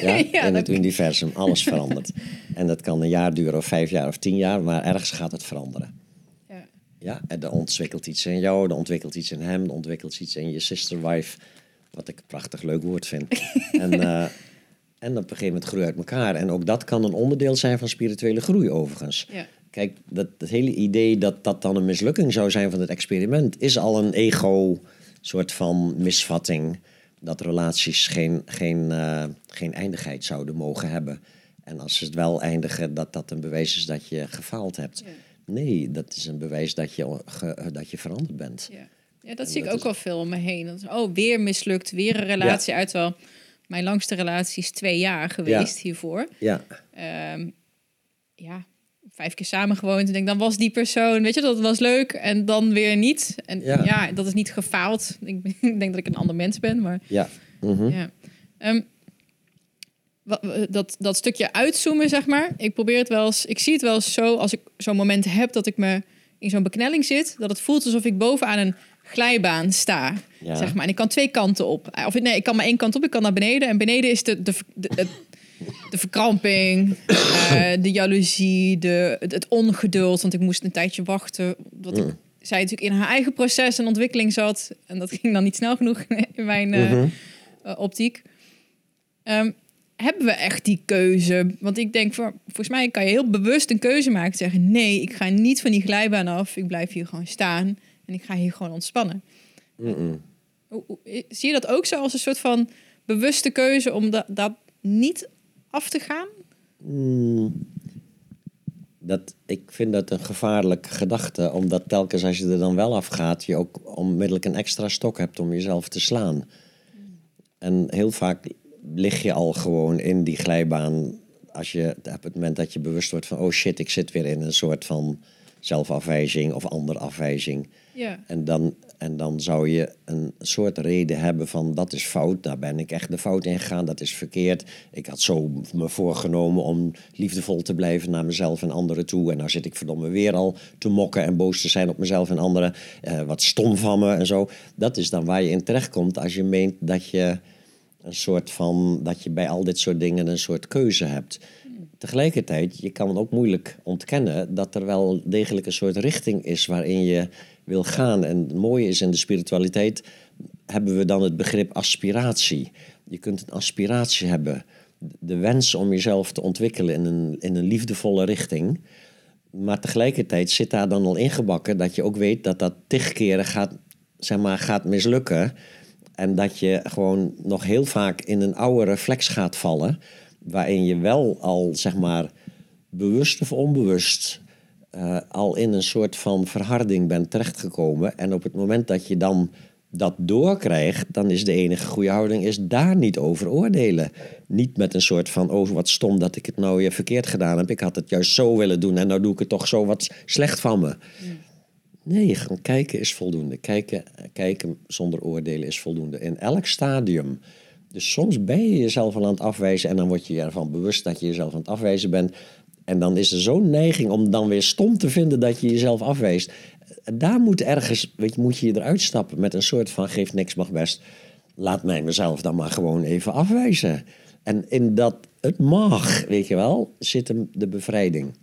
Ja, Ja, in dat- het universum, alles verandert. En dat kan een jaar duren of vijf jaar of tien jaar, maar ergens gaat het veranderen. ja. Ja, en er ontwikkelt iets in jou, er ontwikkelt iets in hem, er ontwikkelt iets in je sister wife, wat ik een prachtig leuk woord vind. en, eh, en op een gegeven moment groei uit elkaar. En ook dat kan een onderdeel zijn van spirituele groei overigens. Ja. Kijk, dat, het hele idee dat dat dan een mislukking zou zijn van het experiment, is al een ego soort van misvatting. Dat relaties geen, geen, eh, geen eindigheid zouden mogen hebben. En als ze het wel eindigen, dat dat een bewijs is dat je gefaald hebt. Ja. Nee, dat is een bewijs dat je, ge- dat je veranderd bent. Ja, ja dat En zie ik ook is- wel veel om me heen. Dat oh, weer mislukt, weer een relatie uit wel. mijn langste relatie is twee jaar geweest hiervoor. Ja. Ehm, ja, vijf keer samen gewoond. En denk, dan was die persoon, weet je, dat was leuk. En dan weer niet. En Ja. ja, dat is niet gefaald. Ik, denk dat ik een ander mens ben, maar Ja. Mhm. ja. Ehm, dat, dat stukje uitzoomen, zeg maar. Ik probeer het wel eens. Ik zie het wel eens zo als ik zo'n moment heb dat ik me in zo'n beknelling zit. Dat het voelt alsof ik bovenaan een glijbaan sta. Ja. Zeg maar. En ik kan twee kanten op. Of nee, ik kan maar één kant op. Ik kan naar beneden. En beneden is de, de, de, de, verkramping, eh, de jaloezie, de, het, het ongeduld. Want ik moest een tijdje wachten. Omdat ik, zij natuurlijk in haar eigen proces en ontwikkeling zat. En dat ging dan niet snel genoeg in mijn eh, Mhm. eh, optiek. Ehm, hebben we echt die keuze? Want ik denk, voor, volgens mij kan je heel bewust een keuze maken. Zeggen, nee, ik ga niet van die glijbaan af. Ik blijf hier gewoon staan. En ik ga hier gewoon ontspannen. Zie je dat ook zo als een soort van bewuste keuze om dat, dat niet af te gaan? Mm. Dat, ik vind dat een gevaarlijke gedachte, omdat telkens als je er dan wel afgaat, je ook onmiddellijk een extra stok hebt om jezelf te slaan. En heel vaak lig je al gewoon in die glijbaan als je op het moment dat je bewust wordt van, oh shit, ik zit weer in een soort van zelfafwijzing of andere afwijzing. Ja. En dan, en dan zou je een soort reden hebben van dat is fout, daar ben ik echt de fout in gegaan, dat is verkeerd. Ik had zo me voorgenomen om liefdevol te blijven naar mezelf en anderen toe. En nou zit ik verdomme weer al te mokken en boos te zijn op mezelf en anderen. Eh, wat stom van me en zo. Dat is dan waar je in terechtkomt als je meent dat je een soort van dat je bij al dit soort dingen een soort keuze hebt. Tegelijkertijd, je kan ook moeilijk ontkennen dat er wel degelijk een soort richting is waarin je wil gaan. En het mooie is in de spiritualiteit hebben we dan het begrip aspiratie. Je kunt een aspiratie hebben, de wens om jezelf te ontwikkelen in een, in een liefdevolle richting. Maar tegelijkertijd zit daar dan al ingebakken dat je ook weet dat dat tig keren gaat, zeg maar, gaat mislukken. En dat je gewoon nog heel vaak in een oude reflex gaat vallen. Waarin je wel al, zeg maar, bewust of onbewust eh, al in een soort van verharding bent terechtgekomen. En op het moment dat je dan dat doorkrijgt, dan is de enige goede houding is daar niet over oordelen. Niet met een soort van, oh wat stom dat ik het nou weer verkeerd gedaan heb. Ik had het juist zo willen doen en nou doe ik het toch zo wat slecht van me. Nee, gewoon kijken is voldoende. Kijken, kijken zonder oordelen is voldoende. In elk stadium. Dus soms ben je jezelf al aan het afwijzen en dan word je je ervan bewust dat je jezelf aan het afwijzen bent. En dan is er zo'n neiging om dan weer stom te vinden dat je jezelf afwijst. Daar moet ergens, weet je, moet je eruit stappen met een soort van geeft niks mag best. Laat mij mezelf dan maar gewoon even afwijzen. En in dat het mag, weet je wel, zit hem de bevrijding.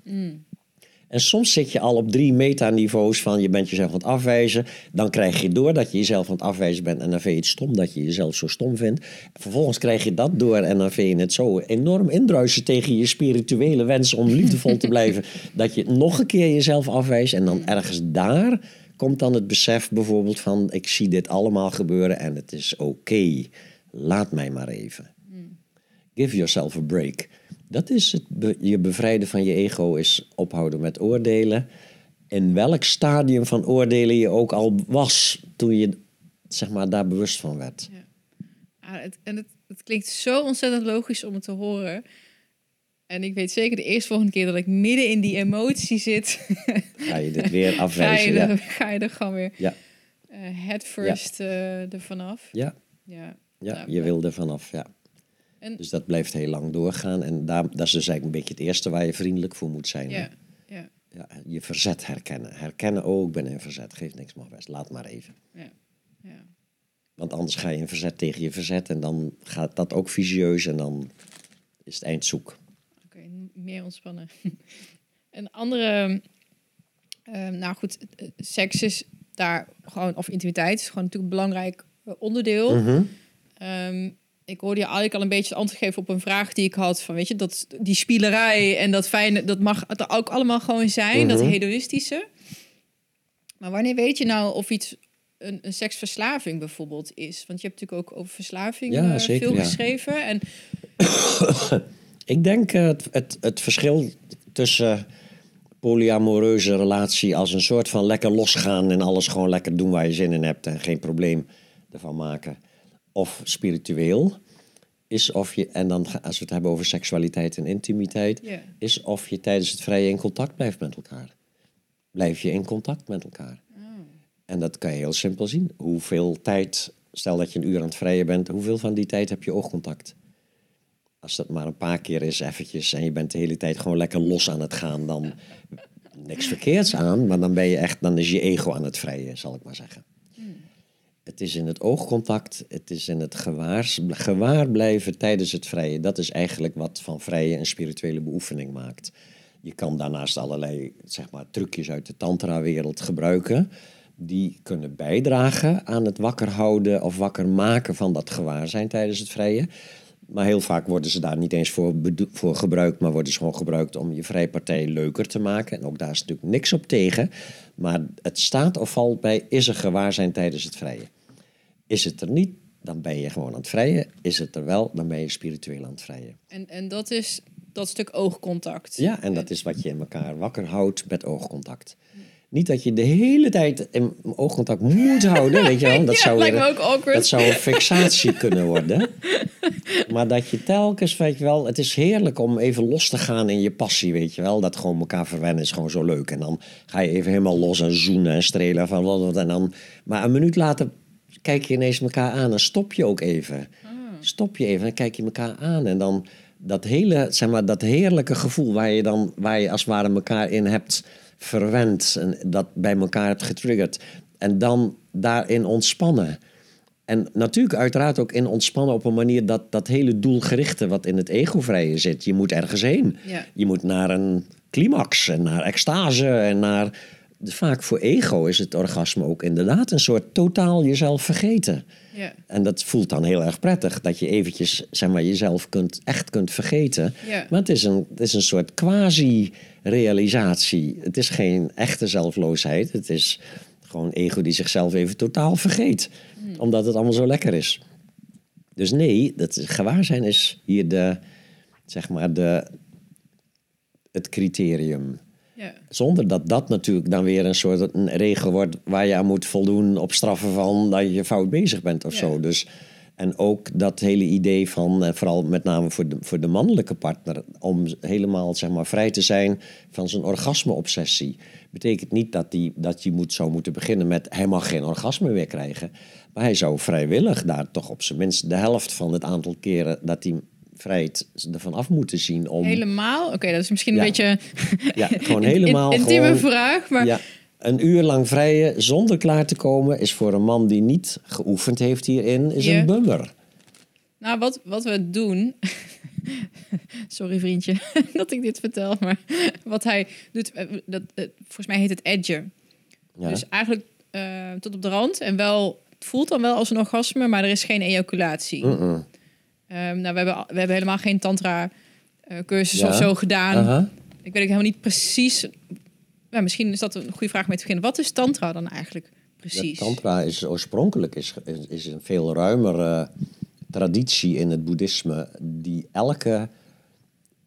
En soms zit je al op drie metaniveaus van je bent jezelf aan het afwijzen. Dan krijg je door dat je jezelf aan het afwijzen bent en dan vind je het stom dat je jezelf zo stom vindt. Vervolgens krijg je dat door en dan vind je het zo enorm indruisen tegen je spirituele wens om liefdevol te blijven. Dat je nog een keer jezelf afwijst en dan ergens daar komt dan het besef bijvoorbeeld van ik zie dit allemaal gebeuren en het is oké. Laat mij maar even. Give yourself a break. Dat is het be- je bevrijden van je ego, is ophouden met oordelen. In welk stadium van oordelen je ook al was toen je zeg maar, daar bewust van werd. Ah, het, en het, het klinkt zo ontzettend logisch om het te horen. En ik weet zeker de eerste volgende keer dat ik midden in die emotie zit, Ga je dit weer ga, je afwijzen? er, Ja. ga je er gewoon weer Ja. eh head first eh er vanaf. Ja. Ja. ja, Nou, je wil er vanaf, ja. En- Dus dat blijft heel lang doorgaan. En daar, dat is dus eigenlijk een beetje het eerste waar je vriendelijk voor moet zijn. Ja, ja, Ja, je verzet herkennen. Herkennen, oh, ik ben in verzet. Geeft niks, mag best. Laat maar even. ja, ja. Want anders ga je in verzet tegen je verzet. En dan gaat dat ook vicieus. En dan is het eind zoek. Oké, meer ontspannen. Een andere, ehm, nou goed, seks is daar gewoon, of intimiteit is gewoon natuurlijk een belangrijk eh, onderdeel. Mhm. Ehm, ik hoorde je eigenlijk al een beetje het antwoord geven op een vraag die ik had. Van weet je, dat die spielerij en dat fijne, dat mag er ook allemaal gewoon zijn, dat Mhm. hedonistische. Maar wanneer weet je nou of iets een, een seksverslaving bijvoorbeeld is? Want je hebt natuurlijk ook over verslaving Ja, eh, zeker, veel ja. geschreven. En Ik denk eh, het, het, het verschil tussen polyamoreuze relatie als een soort van lekker losgaan en alles gewoon lekker doen waar je zin in hebt en geen probleem ervan maken. Of spiritueel is of je, en dan als we het hebben over seksualiteit en intimiteit, is of je tijdens het vrije in contact blijft met elkaar. Blijf je in contact met elkaar. En dat kan je heel simpel zien. Hoeveel tijd, stel dat je een uur aan het vrijen bent, hoeveel van die tijd heb je oogcontact? Als dat maar een paar keer is, eventjes, en je bent de hele tijd gewoon lekker los aan het gaan, dan niks verkeerds aan, maar dan ben je echt, dan is je ego aan het vrijen, zal ik maar zeggen. Het is in het oogcontact, het is in het gewaars, gewaar blijven tijdens het vrije. Dat is eigenlijk wat van vrije een spirituele beoefening maakt. Je kan daarnaast allerlei zeg maar, trucjes uit de tantra-wereld gebruiken. Die kunnen bijdragen aan het wakker houden of wakker maken van dat gewaarzijn tijdens het vrije. Maar heel vaak worden ze daar niet eens voor, voor gebruikt, maar worden ze gewoon gebruikt om je vrijpartij leuker te maken. En ook daar is natuurlijk niks op tegen. Maar het staat of valt bij, is er gewaarzijn tijdens het vrije? Is het er niet, dan ben je gewoon aan het vrijen. Is het er wel, dan ben je spiritueel aan het vrijen. En, en dat is dat stuk oogcontact. Ja, en dat is wat je in elkaar wakker houdt met oogcontact. Niet dat je de hele tijd in oogcontact moet houden, weet je wel. Dat Ja, zou weer- ook. Dat zou een fixatie kunnen worden. Maar dat je telkens, weet je wel, het is heerlijk om even los te gaan in je passie, weet je wel. Dat gewoon elkaar verwennen is gewoon zo leuk. En dan ga je even helemaal los en zoenen en strelen van wat wat. En dan, maar een minuut later kijk je ineens elkaar aan en stop je ook even. Stop je even en kijk je elkaar aan. En dan dat hele, zeg maar, dat heerlijke gevoel waar je dan, waar je als het ware elkaar in hebt verwend. En dat bij elkaar hebt getriggerd. En dan daarin ontspannen. En natuurlijk uiteraard ook in ontspannen op een manier dat dat hele doelgerichte wat in het egovrije zit. Je moet ergens heen. Ja. Je moet naar een climax en naar extase en naar... Vaak voor ego is het orgasme ook inderdaad een soort totaal jezelf vergeten. Ja. En dat voelt dan heel erg prettig, dat je eventjes zeg maar, jezelf kunt, echt kunt vergeten. Ja. Maar het is een, het is een soort quasi-realisatie. Het is geen echte zelfloosheid. Het is gewoon ego die zichzelf even totaal vergeet. Omdat het allemaal zo lekker is. Dus nee, dat gewaarzijn is hier de, zeg maar de, het criterium. Ja. Zonder dat dat natuurlijk dan weer een soort een regel wordt waar je aan moet voldoen op straffen van dat je fout bezig bent of Ja. zo. Dus, en ook dat hele idee van, eh, vooral met name voor de, voor de mannelijke partner, om helemaal zeg maar, vrij te zijn van zijn orgasme-obsessie. Betekent niet dat hij dat je moet, zou moeten beginnen met hij mag geen orgasme meer krijgen. Maar hij zou vrijwillig daar toch op zijn minst de helft van het aantal keren dat hij vrijt ervan af moeten zien om. Helemaal? Oké, dat is misschien een beetje Ja, gewoon helemaal. intieme gewoon, vraag. Maar Ja, een uur lang vrijen zonder klaar te komen is voor een man die niet geoefend heeft hierin, is een bummer. Nou, wat, wat we doen. Sorry, vriendje, dat ik dit vertel. Maar wat hij doet, eh, dat, eh, volgens mij heet het edgen. Ja. Dus eigenlijk eh, tot op de rand. En wel, het voelt dan wel als een orgasme, maar er is geen ejaculatie. Ehm, nou, we hebben, we hebben helemaal geen tantra-cursus Ja. of zo gedaan. Ik weet ook helemaal niet precies. Ja, misschien is dat een goede vraag mee te beginnen. Wat is tantra dan eigenlijk precies? tantra is oorspronkelijk is, is, is een veel ruimere traditie in het boeddhisme die elke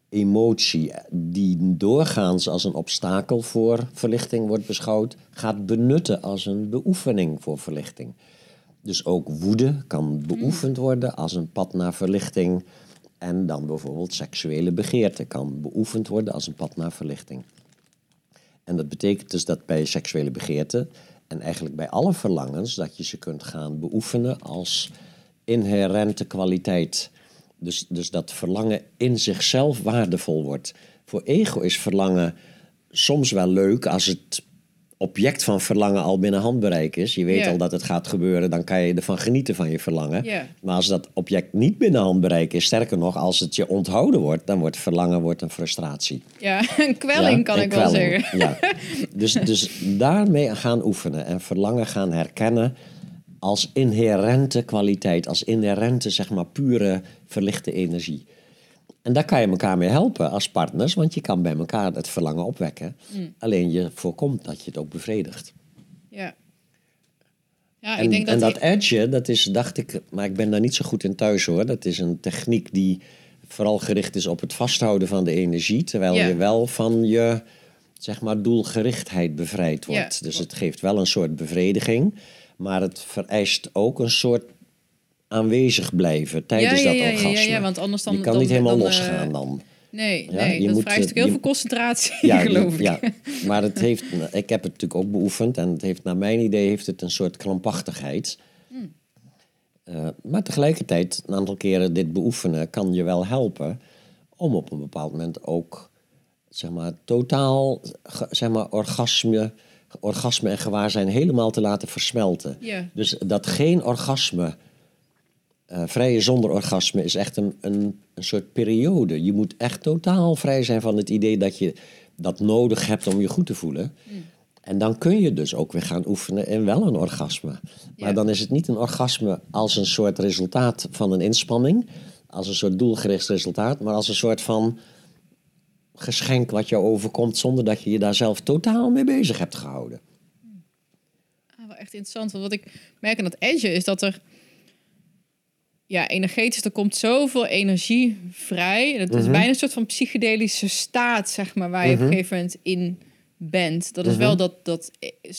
emotie die doorgaans als een obstakel voor verlichting wordt beschouwd, gaat benutten als een beoefening voor verlichting. Dus ook woede kan beoefend worden als een pad naar verlichting. En dan bijvoorbeeld seksuele begeerte kan beoefend worden als een pad naar verlichting. En dat betekent dus dat bij seksuele begeerte en eigenlijk bij alle verlangens, dat je ze kunt gaan beoefenen als inherente kwaliteit. Dus, dus dat verlangen in zichzelf waardevol wordt. Voor ego is verlangen soms wel leuk als het object van verlangen al binnen handbereik is. Je weet al dat het gaat gebeuren, dan kan je ervan genieten van je verlangen. Maar als dat object niet binnen handbereik is, sterker nog, als het je onthouden wordt, dan wordt verlangen wordt een frustratie. Ja, een kwelling Ja, kan ik wel zeggen. Ja. Dus, dus daarmee gaan oefenen en verlangen gaan herkennen als inherente kwaliteit, als inherente, zeg maar, pure verlichte energie. En daar kan je elkaar mee helpen als partners, want je kan bij elkaar het verlangen opwekken. Mm. Alleen je voorkomt dat je het ook bevredigt. Ja. Ja, En, ik denk dat, en dat ik- edge, dat is, dacht ik, maar ik ben daar niet zo goed in thuis hoor. Dat is een techniek die vooral gericht is op het vasthouden van de energie, terwijl Ja. je wel van je, zeg maar, doelgerichtheid bevrijd Ja. wordt. Dus het geeft wel een soort bevrediging, maar het vereist ook een soort aanwezig blijven tijdens ja, ja, dat ja, orgasme. ja, want anders dan... je kan dan, niet helemaal dan, eh, losgaan dan. Nee, nee je dat moet, vereist eh, ook heel je- veel concentratie, Ja, geloof ik. ja, maar het heeft, ik heb het natuurlijk ook beoefend en het heeft, naar mijn idee heeft het een soort krampachtigheid. Hmm. Eh, maar tegelijkertijd, een aantal keren dit beoefenen kan je wel helpen om op een bepaald moment ook, zeg maar, totaal, zeg maar, orgasme, orgasme en gewaarzijn helemaal te laten versmelten. Ja. Dus dat geen orgasme, eh, vrije zonder orgasme, is echt een, een, een soort periode. Je moet echt totaal vrij zijn van het idee dat je dat nodig hebt om je goed te voelen. En dan kun je dus ook weer gaan oefenen in wel een orgasme. Maar Ja. dan is het niet een orgasme als een soort resultaat van een inspanning, als een soort doelgericht resultaat, maar als een soort van geschenk wat jou overkomt zonder dat je je daar zelf totaal mee bezig hebt gehouden. Ah, wel echt interessant. Want wat ik merk aan dat edge is dat er... Ja, energetisch, er komt zoveel energie vrij. Het Mhm. is bijna een soort van psychedelische staat, zeg maar, waar je op een gegeven moment in bent. Dat is Mhm. wel dat, dat,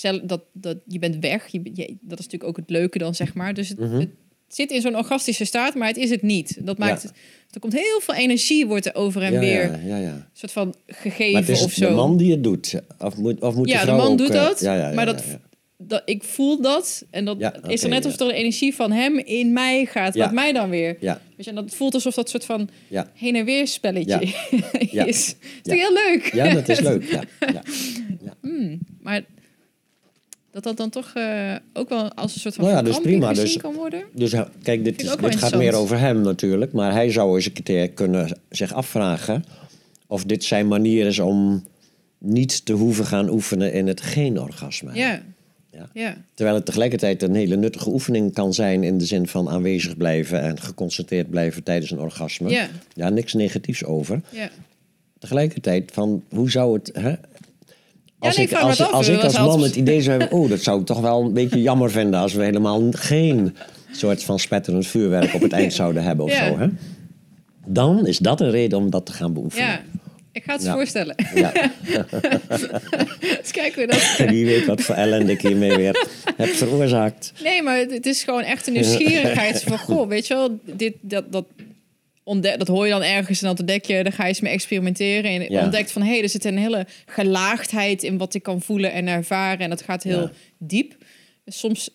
eh, dat, dat je bent weg. Je, je- dat is natuurlijk ook het leuke dan, zeg maar. Dus het, Mhm. het zit in zo'n orgastische staat, maar het is het niet. Dat maakt Ja. het... Er komt heel veel energie, wordt er over en ja, weer ja, ja, ja. een soort van Maar gegeven het is of zo. de man die het doet. Of moet, of moet ja, de de vrouw man ook, doet eh, dat, ja, ja, ja, maar dat. Dat, ik voel dat. En dat Ja, is er net alsof ja. er een energie van hem in mij gaat, Ja. wat mij dan weer. Ja, Weet je, en dat voelt alsof dat soort van ja. heen en weer spelletje Ja. is. Dat is heel leuk. ja, dat is leuk. Ja, ja. maar dat dat dan toch eh, ook wel als een soort van Nou ja, dus prima, gezien dus- kan worden. Dus eh, kijk, dit, is, gaat meer over hem natuurlijk. Maar hij zou eens een keer kunnen zich afvragen of dit zijn manier is om niet te hoeven gaan oefenen in het geen orgasme. Ja. Ja. Ja. Terwijl het tegelijkertijd een hele nuttige oefening kan zijn in de zin van aanwezig blijven en geconcentreerd blijven tijdens een orgasme. Ja. Ja, niks negatiefs over. Ja. Tegelijkertijd van hoe zou het. Hè? Als, nee, ik, als, het af. als Dat ik als is man het idee zou hebben, oh, dat zou ik toch wel een beetje jammer vinden als we helemaal geen soort van spetterend vuurwerk op het eind zouden hebben of Ja. zo. Hè? Dan is dat een reden om dat te gaan beoefenen. Ik ga het Ja. voorstellen. Ja. Eens kijken hoe dat... Wie weet wat voor ellende ik hiermee weer heb veroorzaakt. Nee, maar het, is gewoon echt een nieuwsgierigheid van... Goh, weet je wel, dit, dat, dat, ontdek, dat hoor je dan ergens en dat ontdek je. Dan ga je eens mee experimenteren. En Ja. ontdekt van... hé, hey, er zit een hele gelaagdheid in wat ik kan voelen en ervaren. En dat gaat heel Ja. diep. Soms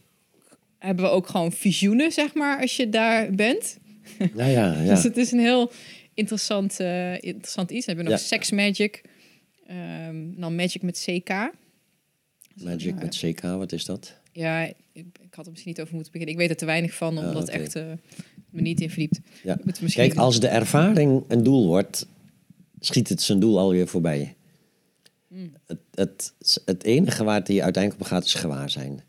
hebben we ook gewoon visioenen, zeg maar, als je daar bent. Nou ja, ja. Dus het is een heel interessant, eh, interessant iets. Dan hebben we nog Ja. Sex Magic. Ehm, dan Magic met CK. Magic met CK, wat is dat? Ja, ik, ik had er misschien niet over moeten beginnen. Ik weet er te weinig van, omdat Ah, echt eh, me niet in verdiept. Ja. Ik moet misschien Kijk, als de ervaring een doel wordt, schiet het zijn doel alweer voorbij. Hmm. Het, het, het enige waar het hier uiteindelijk om gaat is gewaarzijn.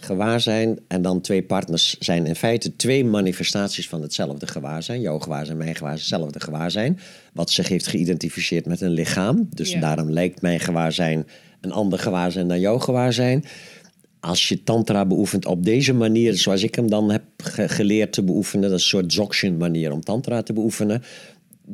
Gewaarzijn en dan twee partners zijn in feite twee manifestaties van hetzelfde gewaarzijn. Jouw gewaarzijn, mijn gewaarzijn, hetzelfde gewaarzijn. Wat zich heeft geïdentificeerd met een lichaam. Dus Ja. daarom lijkt mijn gewaarzijn een ander gewaarzijn dan jouw gewaarzijn. Als je tantra beoefent op deze manier, zoals ik hem dan heb ge- geleerd te beoefenen, dat is een soort dzogchen manier om tantra te beoefenen.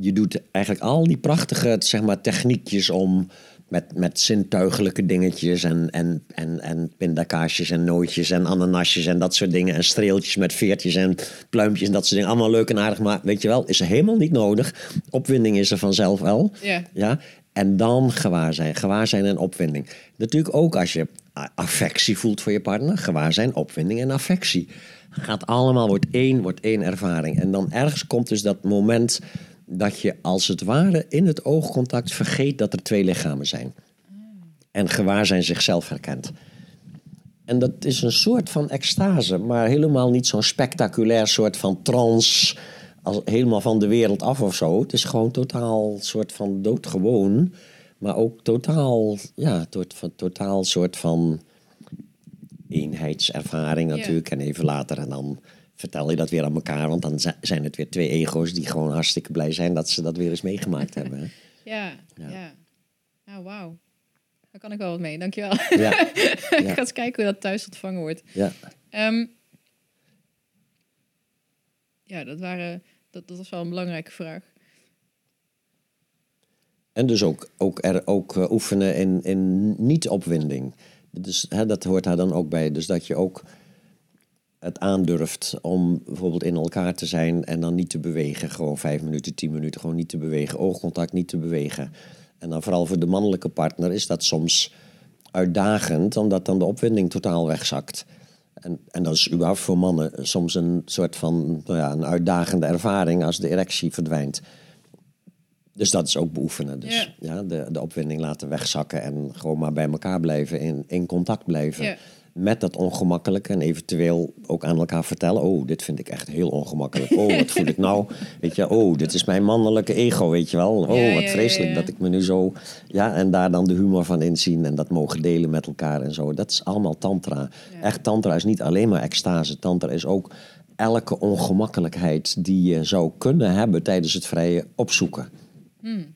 Je doet eigenlijk al die prachtige zeg maar, techniekjes om met, met zintuigelijke dingetjes en, en, en, en pindakaasjes en nootjes en ananasjes en dat soort dingen. En streeltjes met veertjes en pluimpjes en dat soort dingen. Allemaal leuk en aardig, maar weet je wel, is er helemaal niet nodig. Opwinding is er vanzelf wel. Ja. Ja? En dan gewaarzijn. Gewaarzijn en opwinding. Natuurlijk ook als je affectie voelt voor je partner. Gewaarzijn, opwinding en affectie. Gaat allemaal, wordt één, wordt één ervaring. En dan ergens komt dus dat moment dat je als het ware in het oogcontact vergeet dat er twee lichamen zijn. En gewaarzijn zichzelf herkent. En dat is een soort van extase, maar helemaal niet zo'n spectaculair soort van trance, als helemaal van de wereld af of zo. Het is gewoon totaal soort van doodgewoon, maar ook totaal, ja, tot, van, totaal soort van eenheidservaring Ja. natuurlijk. En even later en dan vertel je dat weer aan elkaar, want dan zi- zijn het weer twee ego's die gewoon hartstikke blij zijn dat ze dat weer eens meegemaakt hebben. Ja, Ja. ja. Nou, wauw. Daar kan ik wel wat mee, dankjewel. Ja, ik ga eens kijken hoe dat thuis ontvangen wordt. ja. Ehm, ja, dat, waren, dat, dat was wel een belangrijke vraag. En dus ook, ook, er, ook eh, oefenen in, in niet-opwinding. Dus hè, dat hoort daar dan ook bij. Dus dat je ook het aandurft om bijvoorbeeld in elkaar te zijn en dan niet te bewegen. Gewoon vijf minuten, tien minuten, gewoon niet te bewegen. Oogcontact niet te bewegen. En dan vooral voor de mannelijke partner is dat soms uitdagend, omdat dan de opwinding totaal wegzakt. En, en dat is überhaupt voor mannen soms een soort van nou ja, een uitdagende ervaring als de erectie verdwijnt. Dus dat is ook beoefenen. Dus ja, de, de opwinding laten wegzakken en gewoon maar bij elkaar blijven, in, in contact blijven. Ja. Met dat ongemakkelijke en eventueel ook aan elkaar vertellen: Oh, dit vind ik echt heel ongemakkelijk. Oh, wat voel ik nou? Weet je, oh, dit is mijn mannelijke ego, weet je wel. Oh, Ja, wat vreselijk ja, ja. dat ik me nu zo. Ja, en daar dan de humor van inzien en dat mogen delen met elkaar en zo. Dat is allemaal Tantra. Echt, Tantra is niet alleen maar extase. Tantra is ook elke ongemakkelijkheid die je zou kunnen hebben tijdens het vrije opzoeken. Hmm.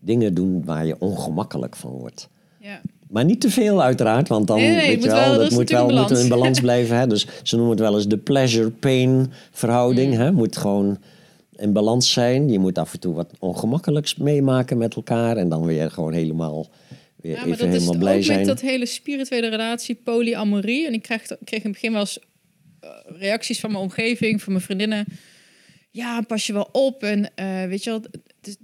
Dingen doen waar je ongemakkelijk van wordt. Ja. Maar niet te veel uiteraard, want dan Nee, nee, weet moet je wel, wel- dat is moet wel in balans. blijven. Hè? Dus ze noemen het wel eens de pleasure-pain verhouding. Mm. Hè? Moet gewoon in balans zijn. Je moet af en toe wat ongemakkelijks meemaken met elkaar en dan weer gewoon helemaal, weer Ja, maar even dat is helemaal ook blij zijn. met dat hele spirituele relatie, polyamorie. En ik kreeg, kreeg in het begin wel eens eh, reacties van mijn omgeving, van mijn vriendinnen. Ja, pas je wel op. En eh, weet je wel, het is,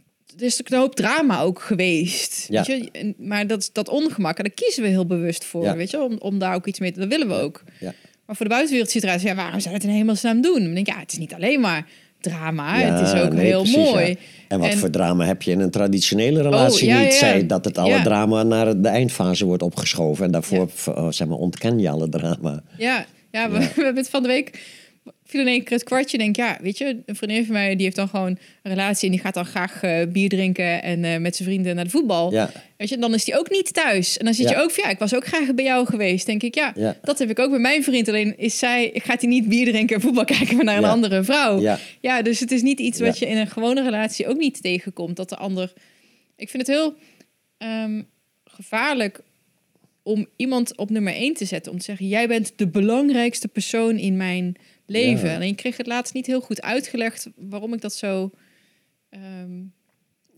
is een hoop drama ook geweest. Ja. Weet je? En, maar dat, dat ongemak, en daar kiezen we heel bewust voor. Ja. Weet je, om, om daar ook iets mee te Dat willen we ook. Ja. Maar voor de buitenwereld ziet het eruit, ja, waarom zou je het in hemelsnaam doen? Dan denk ik, ja, het is niet alleen maar drama. Ja, het is ook nee, heel precies, mooi. ja. En wat En- voor drama heb je in een traditionele relatie Oh, ja, niet? Zij dat het alle drama naar de eindfase wordt opgeschoven. En daarvoor oh, zeg maar, ontken je alle drama. Ja, ja, we, Ja. we hebben het van de week viel in één keer het kwartje. Denk ja, weet je, een vriendin van mij die heeft dan gewoon een relatie en die gaat dan graag eh, bier drinken en eh, met zijn vrienden naar de voetbal. Ja, Weet je, en dan is die ook niet thuis. En dan zit Ja. je ook van ja, ik was ook graag bij jou geweest. Denk ik ja, Ja. dat heb ik ook met mijn vriend. Alleen is zij gaat hij niet bier drinken en voetbal kijken, maar naar een andere vrouw. ja, dus het is niet iets wat je in een gewone relatie ook niet tegenkomt. Dat de ander. Ik vind het heel ehm, gevaarlijk om iemand op nummer één te zetten. Om te zeggen: Jij bent de belangrijkste persoon in mijn leven. Ja. En ik kreeg het laatst niet heel goed uitgelegd waarom ik dat zo. ehm,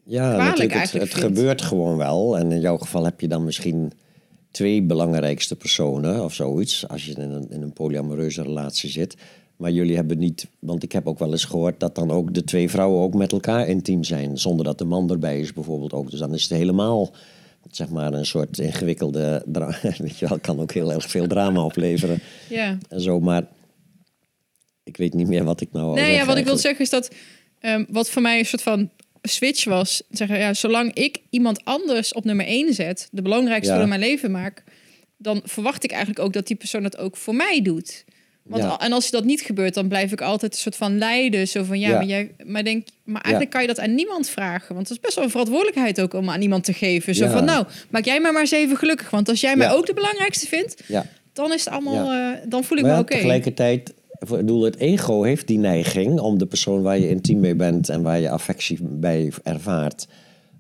Ja, kwalijk. Het, het gebeurt gewoon wel. En in jouw geval heb je dan misschien twee belangrijkste personen of zoiets. Als je in een, in een polyamoreuze relatie zit. Maar jullie hebben niet, want ik heb ook wel eens gehoord dat dan ook de twee vrouwen ook met elkaar intiem zijn. Zonder dat de man erbij is bijvoorbeeld ook. Dus dan is het helemaal, zeg maar, een soort ingewikkelde. Weet je wel, kan ook heel erg veel drama opleveren. ja. En zo, maar ik weet niet meer wat ik nou. Nee, ja, wat ik wil zeggen is dat ehm, wat voor mij een soort van switch was. Zeggen, ja, zolang ik iemand anders op nummer één zet, de belangrijkste Ja. van mijn leven maak, dan verwacht ik eigenlijk ook dat die persoon het ook voor mij doet. Want, Ja. al- En als dat niet gebeurt, dan blijf ik altijd een soort van lijden. Zo van ja, Ja. maar jij, maar denk, maar eigenlijk kan je dat aan niemand vragen, want het is best wel een verantwoordelijkheid ook om aan iemand te geven. Zo van nou, maak jij mij maar eens even gelukkig, want als jij mij ook de belangrijkste vindt, Ja. dan is het allemaal, eh, dan voel ik Maar me ja, oké. tegelijkertijd, ik bedoel, het ego heeft die neiging om de persoon waar je intiem mee bent en waar je affectie bij ervaart,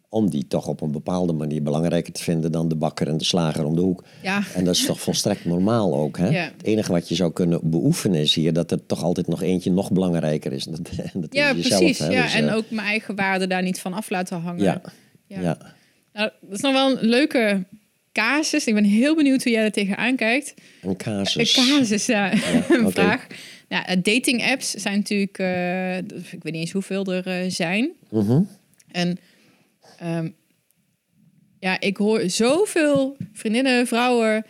om die toch op een bepaalde manier belangrijker te vinden dan de bakker en de slager om de hoek. Ja. En dat is toch volstrekt normaal ook. Hè? Ja. Het enige wat je zou kunnen beoefenen is hier dat er toch altijd nog eentje nog belangrijker is. Dat, dat Ja, is jezelf, precies. hè? Ja, Dus, en eh, ook mijn eigen waarde daar niet van af laten hangen. Ja, Ja. ja. Nou, dat is nog wel een leuke casus. Ik ben heel benieuwd hoe jij er tegenaan kijkt. een casus. Een casus, ja. een oké. vraag. Nou, eh, dating apps zijn natuurlijk... eh, ik weet niet eens hoeveel er eh, zijn. Mhm. En ehm, ja, ik hoor zoveel vriendinnen, vrouwen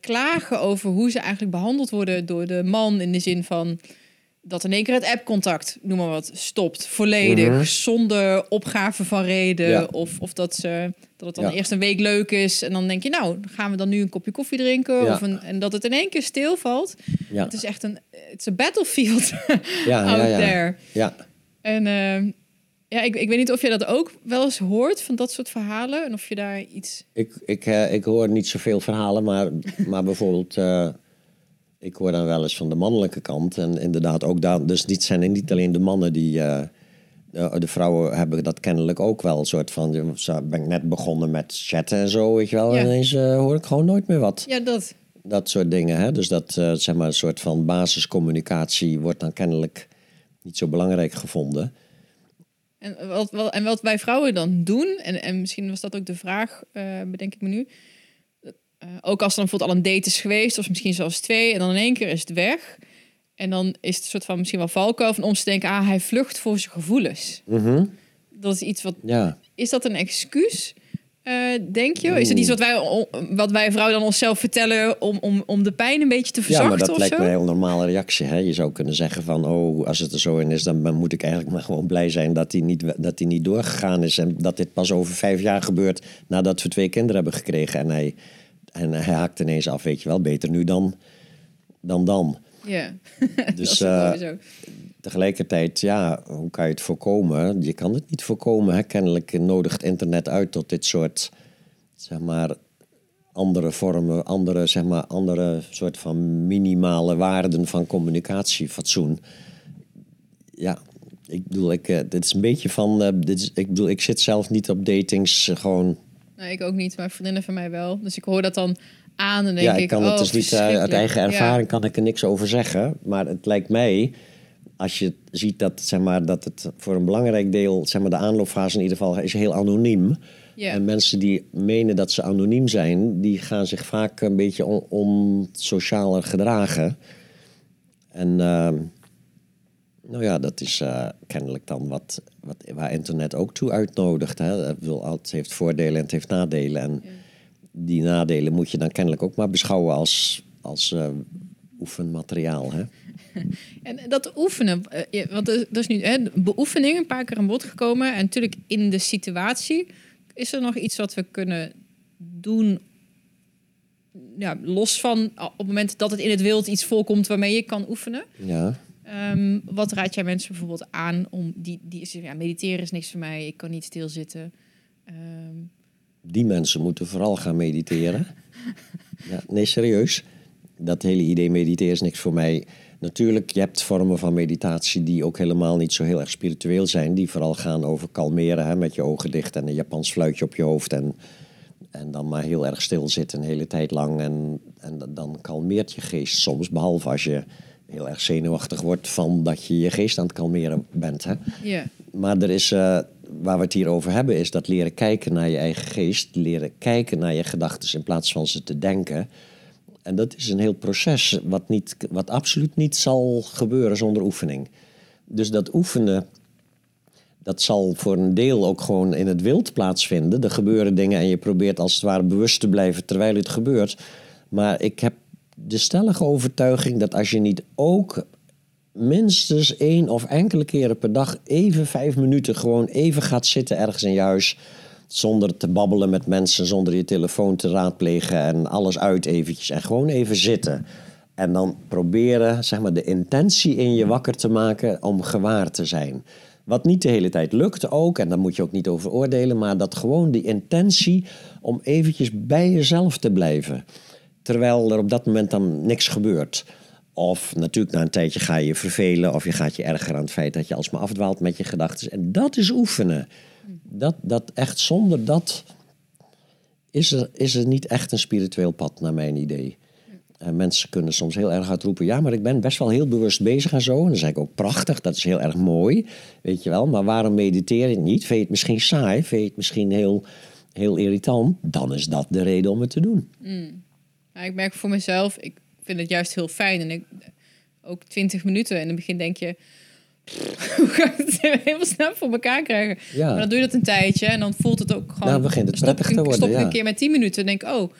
klagen over hoe ze eigenlijk behandeld worden door de man. In de zin van dat in één keer het appcontact, noem maar wat, stopt. Volledig, Mhm. zonder opgave van reden. Ja. Of, of dat, ze, dat het dan Ja. eerst een week leuk is. En dan denk je, nou, gaan we dan nu een kopje koffie drinken? Ja. Of een, en dat het in één keer stilvalt. Ja. Het is echt een, it's a battlefield Ja, out ja, there. ja. En ehm, ja, ik, ik weet niet of je dat ook wel eens hoort van dat soort verhalen. En of je daar iets. Ik, ik, eh, ik hoor niet zoveel verhalen, maar, maar bijvoorbeeld, eh, ik hoor dan wel eens van de mannelijke kant. En inderdaad ook daar, dus dit zijn niet alleen de mannen die, eh, de, de vrouwen hebben dat kennelijk ook wel. Een soort van, ben ik net begonnen met chatten en zo, weet je wel. Ja. En ineens eh, hoor ik gewoon nooit meer wat. Ja, dat. Dat soort dingen, hè. Dus dat, eh, zeg maar, een soort van basiscommunicatie wordt dan kennelijk niet zo belangrijk gevonden. En wat, wat, en wat wij vrouwen dan doen, en, en misschien was dat ook de vraag, eh, bedenk ik me nu. Eh, ook als er dan bijvoorbeeld al een date is geweest, of misschien zelfs twee, en dan in één keer is het weg. En dan is het een soort van misschien wel valkuil van om te denken, ah, hij vlucht voor zijn gevoelens. Mhm. Dat is iets wat. Ja. Is dat een excuus? eh, denk je? Is het iets wat wij, wat wij vrouwen dan onszelf vertellen om, om, om de pijn een beetje te ja, verzachten maar dat lijkt zo? me een heel normale reactie. Hè? Je zou kunnen zeggen van, oh, als het er zo in is... dan dan moet ik eigenlijk maar gewoon blij zijn dat hij niet, dat hij niet doorgegaan is... en dat dit pas over vijf jaar gebeurt nadat we twee kinderen hebben gekregen. En hij, en hij haakt ineens af, weet je wel, beter nu dan dan. dan. Ja, dat Dus is eh, tegelijkertijd, ja, hoe kan je het voorkomen? Je kan het niet voorkomen. Hè? Kennelijk nodigt internet uit tot dit soort, zeg maar, andere vormen, andere, zeg maar, andere soort van minimale waarden van communicatie, fatsoen. Ja, ik bedoel, ik, eh, dit is een beetje van, eh, dit is, ik bedoel, ik zit zelf niet op datings, gewoon, Nee, ik ook niet, maar vriendinnen van mij wel. Dus ik hoor dat dan aan en denk ja, ik, ik kan oh, het dus niet eh, uit eigen Ja. ervaring kan ik er niks over zeggen, maar het lijkt mij als je ziet dat, zeg maar, dat het voor een belangrijk deel, zeg maar, de aanloopfase in ieder geval is heel anoniem. Ja. En mensen die menen dat ze anoniem zijn, die gaan zich vaak een beetje on, onsocialer gedragen. En ehm, nou ja, dat is eh, kennelijk dan wat, wat, waar internet ook toe uitnodigt. Hè. Ik bedoel, Het heeft voordelen en het heeft nadelen. En die nadelen moet je dan kennelijk ook maar beschouwen als, als eh, oefenmateriaal. Hè. En dat oefenen, eh, want dat is nu hè, beoefening een paar keer aan bod gekomen. En natuurlijk in de situatie is er nog iets wat we kunnen doen. Ja, los van op het moment dat het in het wild iets voorkomt waarmee je kan oefenen. Ja. Ehm, wat raad jij mensen bijvoorbeeld aan om die, die ja, mediteren is niks voor mij, ik kan niet stilzitten. Ehm Die mensen moeten vooral gaan mediteren. ja, nee, serieus. Dat hele idee mediteren is niks voor mij. Natuurlijk, je hebt vormen van meditatie die ook helemaal niet zo heel erg spiritueel zijn. Die vooral gaan over kalmeren hè, met je ogen dicht en een Japans fluitje op je hoofd. En, en dan maar heel erg stilzitten een hele tijd lang. En, en dan kalmeert je geest soms. Behalve als je heel erg zenuwachtig wordt van dat je je geest aan het kalmeren bent. Hè. ja, Maar er is, eh, waar we het hier over hebben, is dat leren kijken naar je eigen geest, leren kijken naar je gedachten in plaats van ze te denken. En dat is een heel proces wat, niet, wat absoluut niet zal gebeuren zonder oefening. Dus dat oefenen, dat zal voor een deel ook gewoon in het wild plaatsvinden. Er gebeuren dingen en je probeert als het ware bewust te blijven terwijl het gebeurt. Maar ik heb de stellige overtuiging dat als je niet ook minstens één of enkele keren per dag even vijf minuten gewoon even gaat zitten ergens in je huis. Zonder te babbelen met mensen, zonder je telefoon te raadplegen en alles uit eventjes. En gewoon even zitten. En dan proberen zeg maar, de intentie in je wakker te maken om gewaar te zijn. Wat niet de hele tijd lukt ook, en daar moet je ook niet over oordelen, maar dat gewoon die intentie om eventjes bij jezelf te blijven. Terwijl er op dat moment dan niks gebeurt. Of natuurlijk na een tijdje ga je je vervelen of je gaat je erger aan het feit dat je alsmaar afdwaalt met je gedachten. En dat is oefenen. Dat, dat echt zonder dat is er, is er niet echt een spiritueel pad naar mijn idee. En mensen kunnen soms heel erg hard roepen, ja, maar ik ben best wel heel bewust bezig en zo. En dan zeg ik ook prachtig, dat is heel erg mooi, weet je wel. Maar waarom mediteer je niet? Vind je het misschien saai? Vind je het misschien heel, heel irritant? Dan is dat de reden om het te doen. Maar ik merk voor mezelf, ik vind het juist heel fijn. En ik, ook 20 minuten. En in het begin denk je, hoe ga ik het helemaal snel voor elkaar krijgen? Ja. Maar dan doe je dat een tijdje en dan voelt het ook gewoon... Nou, begint het prettig te worden, Stop ik ja. een keer met 10 minuten en denk oh,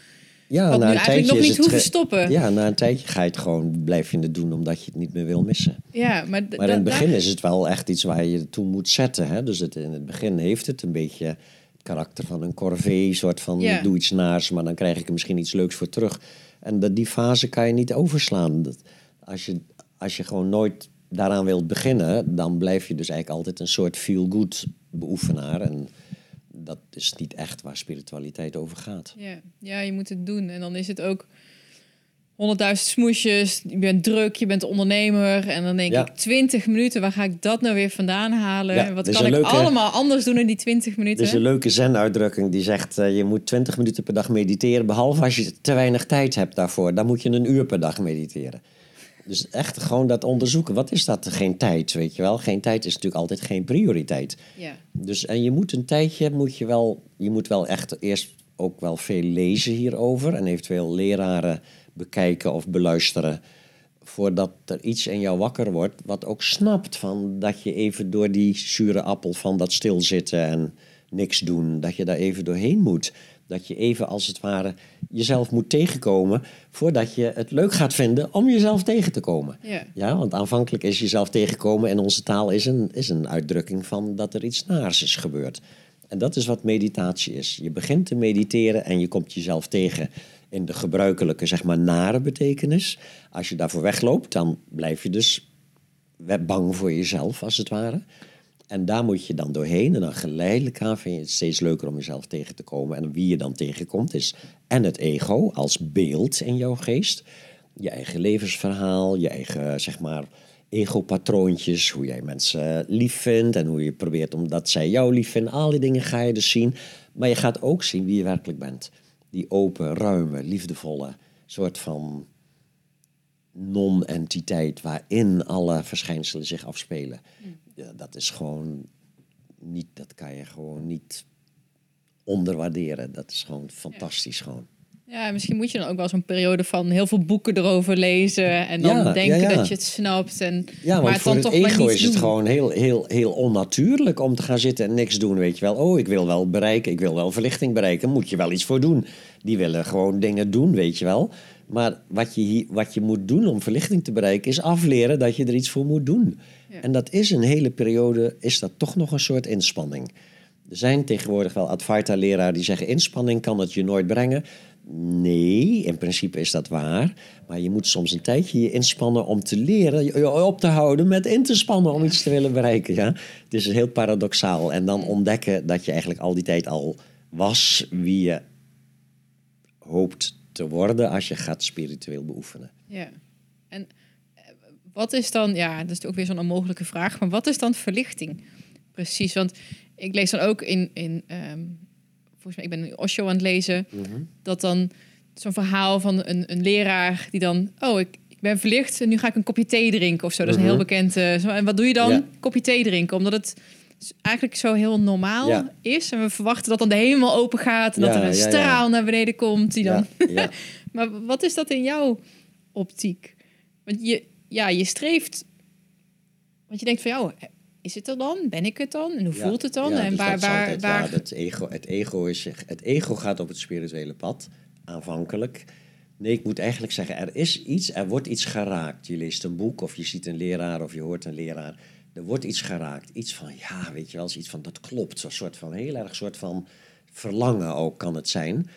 Ja, na een eigenlijk tijdje nog niet hoeven stoppen. Ja, na een tijdje ga je het gewoon, blijf je het doen omdat je het niet meer wil missen. ja. Maar, Maar in het begin is het wel echt iets waar je toe moet zetten. Hè? Dus het, in het begin heeft het een beetje karakter van een corvée, soort van Ja. ik doe iets naars, maar dan krijg ik er misschien iets leuks voor terug. En dat, die fase kan je niet overslaan. Dat, als, je, als je gewoon nooit daaraan wilt beginnen, dan blijf je dus eigenlijk altijd een soort feel-good beoefenaar. En dat is niet echt waar spiritualiteit over gaat. Ja, ja, je moet het doen. En dan is het ook honderdduizend smoesjes. Je bent druk, je bent ondernemer. En dan denk Ja. ik, 20 minuten, waar ga ik dat nou weer vandaan halen? Ja, Wat kan ik leuke- allemaal anders doen in die 20 Er minuten? is een leuke zen-uitdrukking die zegt... eh, je moet 20 minuten per dag mediteren... behalve als je te weinig tijd hebt daarvoor. Dan moet je een uur per dag mediteren. Dus echt gewoon dat onderzoeken. Wat is dat? Geen tijd, weet je wel? Geen tijd is natuurlijk altijd geen prioriteit. Ja. Dus, en je moet een tijdje, moet je wel... Je moet wel echt eerst ook wel veel lezen hierover... en eventueel leraren bekijken of beluisteren... voordat er iets in jou wakker wordt, wat ook snapt van dat je even door die zure appel van dat stilzitten en niks doen, dat je daar even doorheen moet. Dat je even als het ware jezelf moet tegenkomen voordat je het leuk gaat vinden om jezelf tegen te komen. Ja. Ja, want aanvankelijk is jezelf tegenkomen en onze taal is een, is een uitdrukking van dat er iets naars is gebeurd. En dat is wat meditatie is. Je begint te mediteren en je komt jezelf tegen in de gebruikelijke, zeg maar, nare betekenis. Als je daarvoor wegloopt, dan blijf je dus bang voor jezelf, als het ware. En daar moet je dan doorheen. En dan geleidelijk aan vind je het steeds leuker om jezelf tegen te komen. En wie je dan tegenkomt is en het ego als beeld in jouw geest. Je eigen levensverhaal, je eigen, zeg maar, ego-patroontjes. Hoe jij mensen lief vindt en hoe je probeert omdat zij jou lief vinden. Al die dingen ga je dus zien. Maar je gaat ook zien wie je werkelijk bent. Die open, ruime, liefdevolle soort van non-entiteit waarin alle verschijnselen zich afspelen. Ja, dat is gewoon niet, dat kan je gewoon niet onderwaarderen. Dat is gewoon fantastisch gewoon. Ja, misschien moet je dan ook wel zo'n periode van heel veel boeken erover lezen en dan Ja, denken ja, ja. dat je het snapt. En, Ja, maar het voor dan het ego is het gewoon heel, heel, heel onnatuurlijk om te gaan zitten en niks doen. Weet je wel, oh, ik wil wel bereiken, ik wil wel verlichting bereiken, moet je wel iets voor doen. Die willen gewoon dingen doen, weet je wel. Maar wat je, hier, wat je moet doen om verlichting te bereiken, is afleren dat je er iets voor moet doen. En dat is een hele periode, is dat toch nog een soort inspanning. Er zijn tegenwoordig wel Advaita-leraren die zeggen: inspanning kan het je nooit brengen. Nee, in principe is dat waar. Maar je moet soms een tijdje je inspannen om te leren, je op te houden met in te spannen om iets te willen bereiken. Ja? Het is heel paradoxaal. En dan ontdekken dat je eigenlijk al die tijd al was wie je hoopt te worden als je gaat spiritueel beoefenen. Ja. En eh, wat is dan, ja, dat is ook weer zo'n onmogelijke vraag, maar wat is dan verlichting? Precies, want ik lees dan ook in, in ehm, volgens mij, ik ben nu Osho aan het lezen, dat dan zo'n verhaal van een, een leraar die dan, oh, ik, ik ben verlicht en nu ga ik een kopje thee drinken of zo. Dat is een heel bekend. eh, en wat doe je dan? Ja. Kopje thee drinken, omdat het eigenlijk zo heel normaal Ja. is. En we verwachten dat dan de hemel open gaat en dat er een straal naar beneden komt die dan maar wat is dat in jouw optiek? Want je, ja, je streeft. Want je denkt van jou, is het er dan? Ben ik het dan? En hoe Ja, voelt het dan? ja, en dus waar, dat waar, altijd- waar. Ja, ego, het, ego is, het ego gaat op het spirituele pad, aanvankelijk. Nee, ik moet eigenlijk zeggen, er is iets, er wordt iets geraakt. Je leest een boek of je ziet een leraar of je hoort een leraar. Er wordt iets geraakt. Iets van, ja, weet je wel, iets van, dat klopt. Zo'n soort van, heel erg soort van verlangen ook kan het zijn.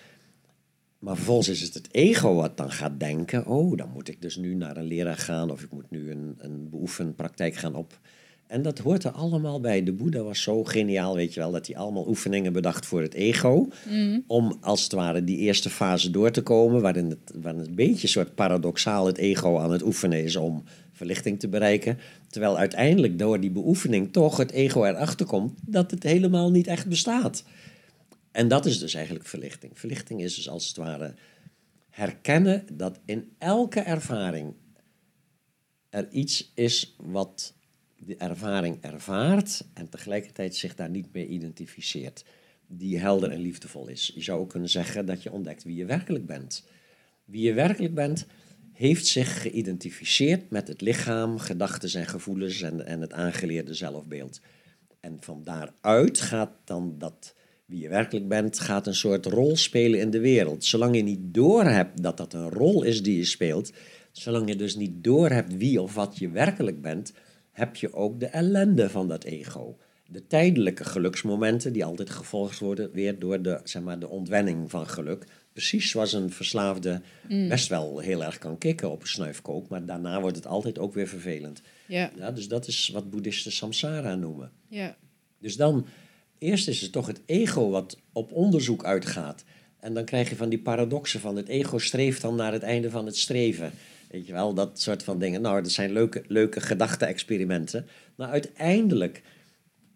Maar vervolgens is het het ego wat dan gaat denken: oh, dan moet ik dus nu naar een leraar gaan of ik moet nu een, een beoefenpraktijk gaan op. En dat hoort er allemaal bij. De Boeddha was zo geniaal, weet je wel, dat hij allemaal oefeningen bedacht voor het ego. Om als het ware die eerste fase door te komen, waarin het, waarin het een beetje soort paradoxaal het ego aan het oefenen is om verlichting te bereiken. Terwijl uiteindelijk door die beoefening toch het ego erachter komt dat het helemaal niet echt bestaat. En dat is dus eigenlijk verlichting. Verlichting is dus als het ware herkennen dat in elke ervaring er iets is wat de ervaring ervaart en tegelijkertijd zich daar niet mee identificeert. Die helder en liefdevol is. Je zou ook kunnen zeggen dat je ontdekt wie je werkelijk bent. Wie je werkelijk bent, heeft zich geïdentificeerd met het lichaam, gedachten en gevoelens en, en het aangeleerde zelfbeeld. En van daaruit gaat dan dat wie je werkelijk bent, gaat een soort rol spelen in de wereld. Zolang je niet doorhebt dat dat een rol is die je speelt, zolang je dus niet doorhebt wie of wat je werkelijk bent, heb je ook de ellende van dat ego. De tijdelijke geluksmomenten die altijd gevolgd worden weer door de, zeg maar, de ontwenning van geluk. Precies zoals een verslaafde best wel heel erg kan kicken op een snuifkook, maar daarna wordt het altijd ook weer vervelend. Ja, Ja, dus dat is wat boeddhisten samsara noemen. ja, Dus dan, eerst is het toch het ego wat op onderzoek uitgaat. En dan krijg je van die paradoxen van het ego streeft dan naar het einde van het streven. Weet je wel, dat soort van dingen. Nou, dat zijn leuke, leuke gedachte-experimenten. Maar uiteindelijk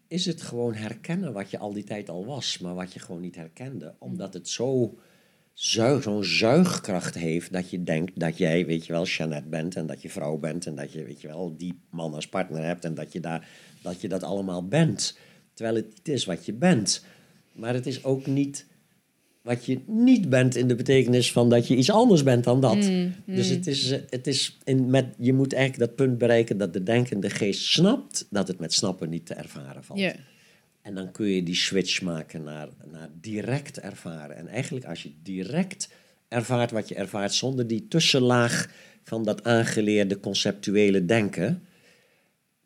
is het gewoon herkennen wat je al die tijd al was, maar wat je gewoon niet herkende. Omdat het zo zo'n zuigkracht heeft dat je denkt dat jij, weet je wel, Jeannette bent en dat je vrouw bent en dat je, weet je wel, die man als partner hebt en dat je, daar, dat, je dat allemaal bent. Terwijl het niet is wat je bent. Maar het is ook niet wat je niet bent in de betekenis van dat je iets anders bent dan dat. Dus het is, het is in, met, je moet eigenlijk dat punt bereiken dat de denkende geest snapt dat het met snappen niet te ervaren valt. En dan kun je die switch maken naar, naar direct ervaren. En eigenlijk als je direct ervaart wat je ervaart zonder die tussenlaag van dat aangeleerde conceptuele denken,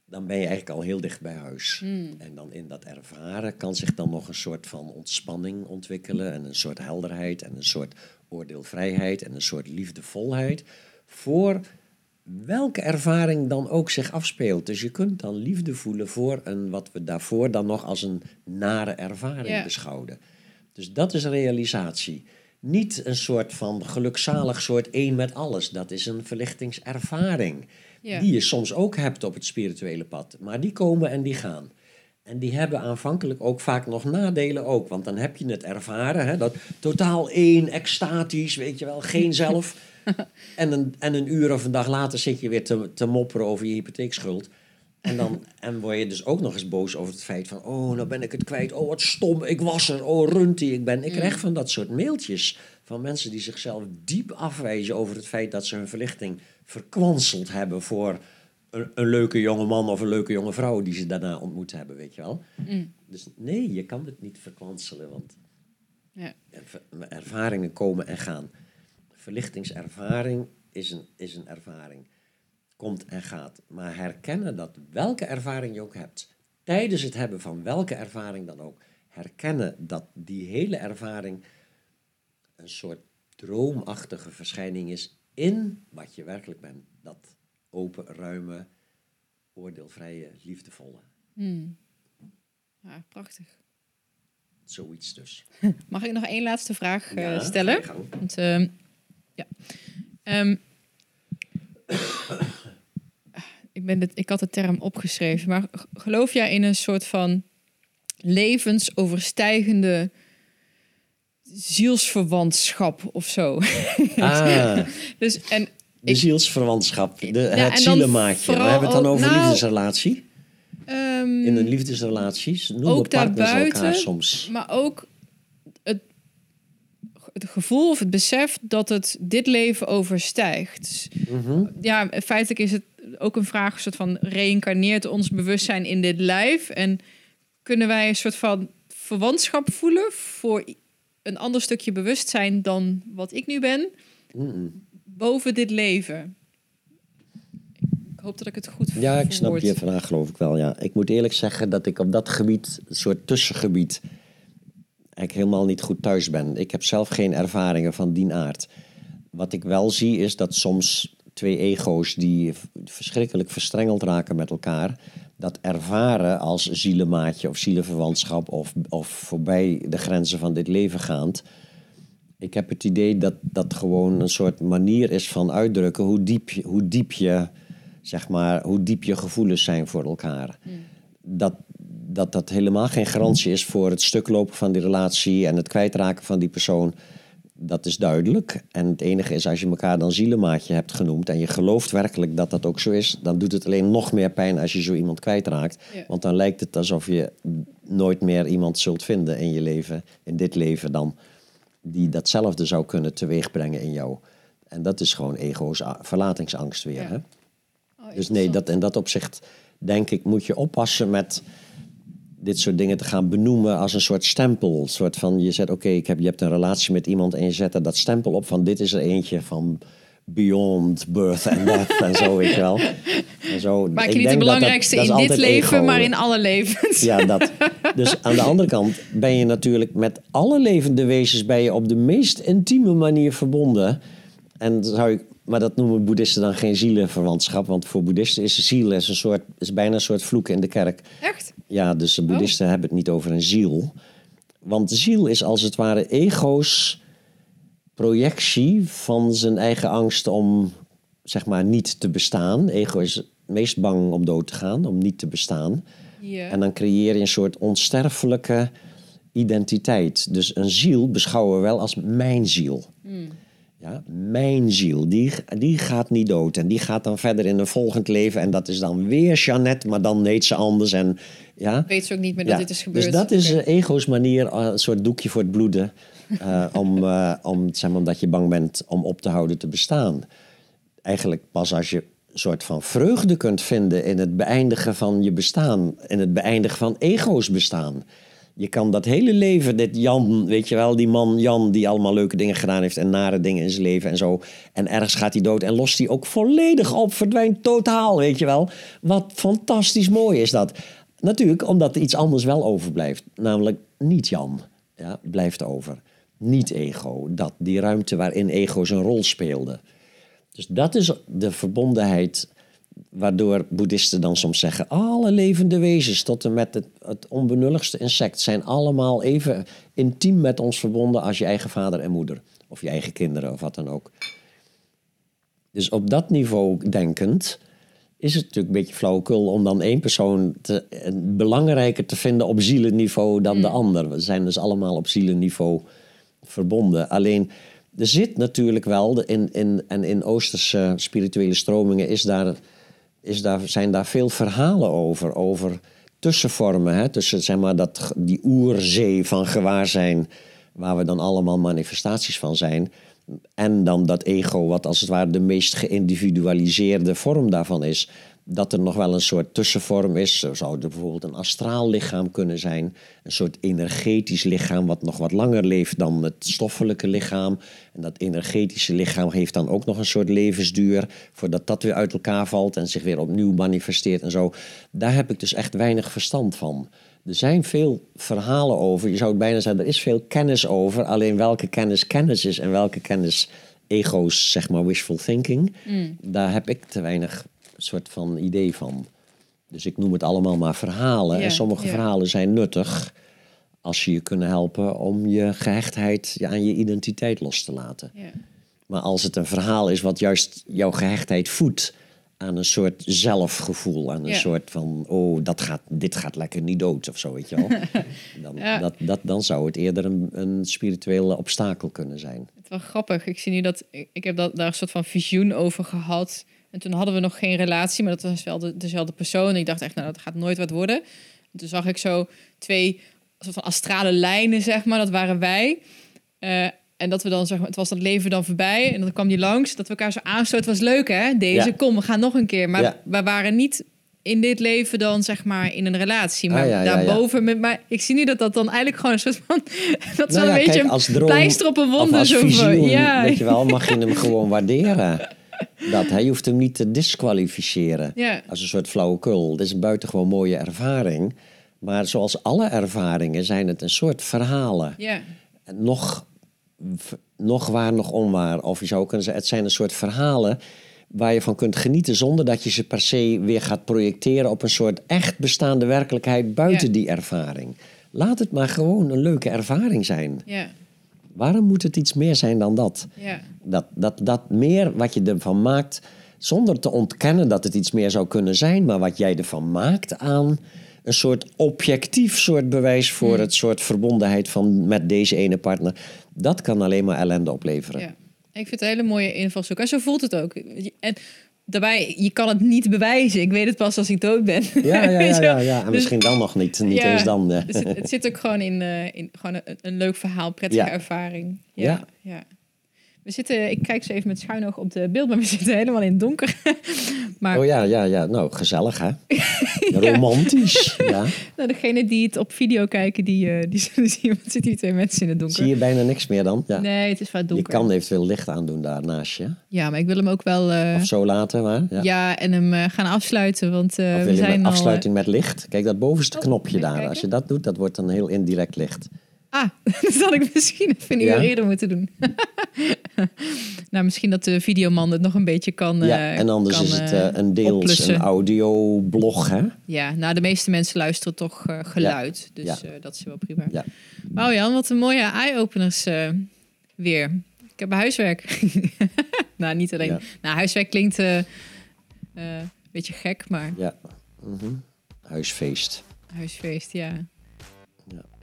dan ben je eigenlijk al heel dicht bij huis. En dan in dat ervaren kan zich dan nog een soort van ontspanning ontwikkelen en een soort helderheid en een soort oordeelvrijheid en een soort liefdevolheid voor welke ervaring dan ook zich afspeelt. Dus je kunt dan liefde voelen voor een wat we daarvoor dan nog als een nare ervaring Ja. beschouwden. Dus dat is realisatie. Niet een soort van gelukzalig soort één met alles. Dat is een verlichtingservaring. Ja. Die je soms ook hebt op het spirituele pad. Maar die komen en die gaan. En die hebben aanvankelijk ook vaak nog nadelen ook. Want dan heb je het ervaren, hè, dat totaal één, extatisch, weet je wel, geen zelf. en, een, en een uur of een dag later zit je weer te, te mopperen over je hypotheekschuld. En dan en word je dus ook nog eens boos over het feit van... oh, nou ben ik het kwijt, oh wat stom, ik was er, oh runtie, ik ben... Ik krijg van dat soort mailtjes van mensen die zichzelf diep afwijzen... over het feit dat ze hun verlichting verkwanseld hebben... voor een, een leuke jonge man of een leuke jonge vrouw die ze daarna ontmoet hebben, weet je wel. Dus nee, je kan het niet verkwanselen, want Ja. erv- ervaringen komen en gaan. Verlichtingservaring is een, is een ervaring. Komt en gaat. Maar herkennen dat welke ervaring je ook hebt, tijdens het hebben van welke ervaring dan ook, herkennen dat die hele ervaring een soort droomachtige verschijning is in wat je werkelijk bent. Dat open, ruime, oordeelvrije, liefdevolle. Hmm. Ja, prachtig. Zoiets dus. Mag ik nog één laatste vraag eh, Ja, stellen? je gang. Want, ehm, ja. Ehm, ik, ben dit, ik had de term opgeschreven, maar geloof jij in een soort van levensoverstijgende zielsverwantschap of zo? Ah, dus, en de Ik- zielsverwantschap, de, Ja, het vooral We hebben het dan over nou, liefdesrelatie. ehm, In een liefdesrelatie noemen ook partners daarbuiten, elkaar soms. Maar ook het, het gevoel of het besef dat het dit leven overstijgt. Dus, Mhm. ja, feitelijk is het ook een vraag, een soort van reïncarneert ons bewustzijn in dit lijf en kunnen wij een soort van verwantschap voelen voor een ander stukje bewustzijn dan wat ik nu ben boven dit leven. Ik hoop dat ik het goed Ja, ik snap je vraag geloof ik wel, ja. Ik moet eerlijk zeggen dat ik op dat gebied, een soort tussengebied, eigenlijk helemaal niet goed thuis ben. Ik heb zelf geen ervaringen van die aard. Wat ik wel zie is dat soms twee ego's die verschrikkelijk verstrengeld raken met elkaar, dat ervaren als zielenmaatje of zielenverwantschap of, of voorbij de grenzen van dit leven gaand. Ik heb het idee dat dat gewoon een soort manier is van uitdrukken hoe diep je, hoe diep je, zeg maar, hoe diep je gevoelens zijn voor elkaar. Dat, dat dat helemaal geen garantie is voor het stuklopen van die relatie en het kwijtraken van die persoon. Dat is duidelijk. En het enige is, als je elkaar dan zielenmaatje hebt genoemd en je gelooft werkelijk dat dat ook zo is, dan doet het alleen nog meer pijn als je zo iemand kwijtraakt. Ja. Want dan lijkt het alsof je nooit meer iemand zult vinden in je leven, in dit leven dan, die datzelfde zou kunnen teweegbrengen in jou. En dat is gewoon ego's verlatingsangst weer. Ja. Hè? Oh, Dus nee, dat, in dat opzicht denk ik moet je oppassen met dit soort dingen te gaan benoemen als een soort stempel. Een soort van, je zet, oké, ik heb, je hebt een relatie met iemand en je zet er dat stempel op van dit is er eentje van beyond birth and death en zo, weet je wel. En zo. Maak Ik je niet de denk dat dat- belangrijkste dat in dit leven, ego. maar in alle levens. Ja, dat. Dus aan de andere kant ben je natuurlijk met alle levende wezens ben je op de meest intieme manier verbonden. En zou ik, maar dat noemen boeddhisten dan geen zielenverwantschap, want voor boeddhisten is ziel is een soort, is bijna een soort vloek in de kerk. Echt? Ja, dus de boeddhisten hebben het niet over een ziel. Want ziel is als het ware ego's projectie van zijn eigen angst om, zeg maar, niet te bestaan. Ego is het meest bang om dood te gaan, om niet te bestaan. En dan creëer je een soort onsterfelijke identiteit. Dus een ziel beschouwen we wel als mijn ziel. Ja, mijn ziel, die, die gaat niet dood. En die gaat dan verder in een volgend leven. En dat is dan weer Jeannette, maar dan heet ze anders. En Ja? Weet ze ook niet meer dat Ja, dit is gebeurd. Dus dat is Oké. eh, ego's manier, eh, een soort doekje voor het bloeden. eh, om, om, zeg maar, omdat je bang bent om op te houden te bestaan. Eigenlijk pas als je een soort van vreugde kunt vinden in het beëindigen van je bestaan. In het beëindigen van ego's bestaan. Je kan dat hele leven, dit Jan, weet je wel, die man Jan die allemaal leuke dingen gedaan heeft en nare dingen in zijn leven en zo. En ergens gaat hij dood en lost hij ook volledig op, verdwijnt totaal, weet je wel. Wat fantastisch mooi is dat. Natuurlijk omdat er iets anders wel overblijft, namelijk niet Jan, ja, blijft over. Niet ego, dat, die ruimte waarin ego zijn rol speelde. Dus dat is de verbondenheid waardoor boeddhisten dan soms zeggen... alle levende wezens tot en met het, het onbenulligste insect... zijn allemaal even intiem met ons verbonden als je eigen vader en moeder. Of je eigen kinderen of wat dan ook. Dus op dat niveau denkend is het natuurlijk een beetje flauwekul... om dan één persoon te, eh, belangrijker te vinden op zielenniveau dan de ander. We zijn dus allemaal op zielenniveau verbonden. Alleen er zit natuurlijk wel, in, in, en in Oosterse spirituele stromingen is daar, is daar, zijn daar veel verhalen over. Over tussenvormen, hè? tussen zeg maar, dat, die oerzee van gewaarzijn, waar we dan allemaal manifestaties van zijn. En dan dat ego, wat als het ware de meest geïndividualiseerde vorm daarvan is. Dat er nog wel een soort tussenvorm is. Zo zou er bijvoorbeeld een astraal lichaam kunnen zijn. Een soort energetisch lichaam wat nog wat langer leeft dan het stoffelijke lichaam. En dat energetische lichaam heeft dan ook nog een soort levensduur. Voordat dat weer uit elkaar valt en zich weer opnieuw manifesteert en zo. Daar heb ik dus echt weinig verstand van. Er zijn veel verhalen over. Je zou het bijna zeggen, er is veel kennis over. Alleen welke kennis kennis is en welke kennis ego's, zeg maar wishful thinking. Daar heb ik te weinig soort van idee van. Dus ik noem het allemaal maar verhalen. Ja, en sommige ja. verhalen zijn nuttig als ze je kunnen helpen om je gehechtheid aan je identiteit los te laten. Ja. Maar als het een verhaal is wat juist jouw gehechtheid voedt aan een soort zelfgevoel, aan een soort van, oh, dat gaat, dit gaat lekker niet dood of zo, weet je wel. Dan, dat, dat, dan zou het eerder een, een spirituele obstakel kunnen zijn. Het is wel grappig. Ik zie nu dat ik, ik heb dat, daar een soort van visioen over gehad. En toen hadden we nog geen relatie, maar dat was wel de, dezelfde persoon. En ik dacht echt, nou, dat gaat nooit wat worden. En toen zag ik zo twee soort van astrale lijnen, zeg maar. Dat waren wij. Eh, en dat we dan, zeg maar, het was dat leven dan voorbij. En dan kwam die langs, dat we elkaar zo aanstoot. was leuk, hè? Deze, Ja. kom, we gaan nog een keer. Maar Ja. we waren niet in dit leven dan, zeg maar, in een relatie. Maar Ah, ja, daarboven, Met, maar ik zie nu dat dat dan eigenlijk gewoon een soort van... Dat is Nou wel een beetje kijk, als droom pleister op een of wonder. als zo visioen, ja, weet je wel, mag je hem gewoon waarderen. Dat, hè, je hoeft hem niet te disqualificeren Ja. als een soort flauwekul. Het is een buitengewoon mooie ervaring. Maar zoals alle ervaringen zijn het een soort verhalen. ja. Nog, nog waar, nog onwaar. Of je zou kunnen zeggen, het zijn een soort verhalen waar je van kunt genieten zonder dat je ze per se weer gaat projecteren op een soort echt bestaande werkelijkheid buiten Ja. die ervaring. Laat het maar gewoon een leuke ervaring zijn. Ja, Waarom moet het iets meer zijn dan dat? ja, Dat, dat, dat meer wat je ervan maakt, zonder te ontkennen dat het iets meer zou kunnen zijn, maar wat jij ervan maakt aan een soort objectief soort bewijs voor Hmm. het soort verbondenheid van met deze ene partner, dat kan alleen maar ellende opleveren. ja. Ik vind het een hele mooie invalshoek. En zo voelt het ook. En daarbij, je kan het niet bewijzen. Ik weet het pas als ik dood ben. Ja, ja, ja, ja, ja. En Dus- misschien dan nog niet, niet Ja, eens dan. eh. dus het, het zit ook gewoon in, eh, in gewoon een, een leuk verhaal, prettige Ja. ervaring. Ja, Ja. We zitten, ik kijk zo even met schuin oog op de beeld, maar we zitten helemaal in het donker. maar Oh ja, ja, ja. Nou, gezellig hè? Romantisch. Ja. nou, degene die het op video kijken, die, eh, die zullen zien, wat zitten die twee mensen in het donker. Zie je bijna niks meer dan? Ja. Nee, het is Je donker. kan eventueel licht aandoen daar naast je. Ja, maar ik wil hem ook wel... eh, Of zo laten, maar. Ja. ja. en hem eh, gaan afsluiten, want we je zijn al... afsluiting met licht? Kijk, dat bovenste Oh, knopje daar. kijken. Als je dat doet, dat wordt een heel indirect licht. Ah, dat had ik misschien even een Ja? uur eerder moeten doen. nou, misschien dat de videoman het nog een beetje kan ja, eh, en anders kan, is het eh, eh, een deels oplussen. een audioblog, hè? Ja, nou, de meeste mensen luisteren toch geluid. Dus Ja. dat is wel prima. Ja. Wauw Jan, wat een mooie eye-openers weer. Ik heb huiswerk. nou, niet alleen. Nou, huiswerk klinkt een beetje gek, maar Ja. Mhm. Huisfeest. huisfeest, ja.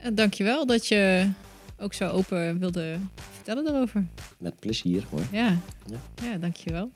Eh, dankjewel dat je ook zo open wilde vertellen daarover. Met plezier hoor. Ja, ja. ja dankjewel.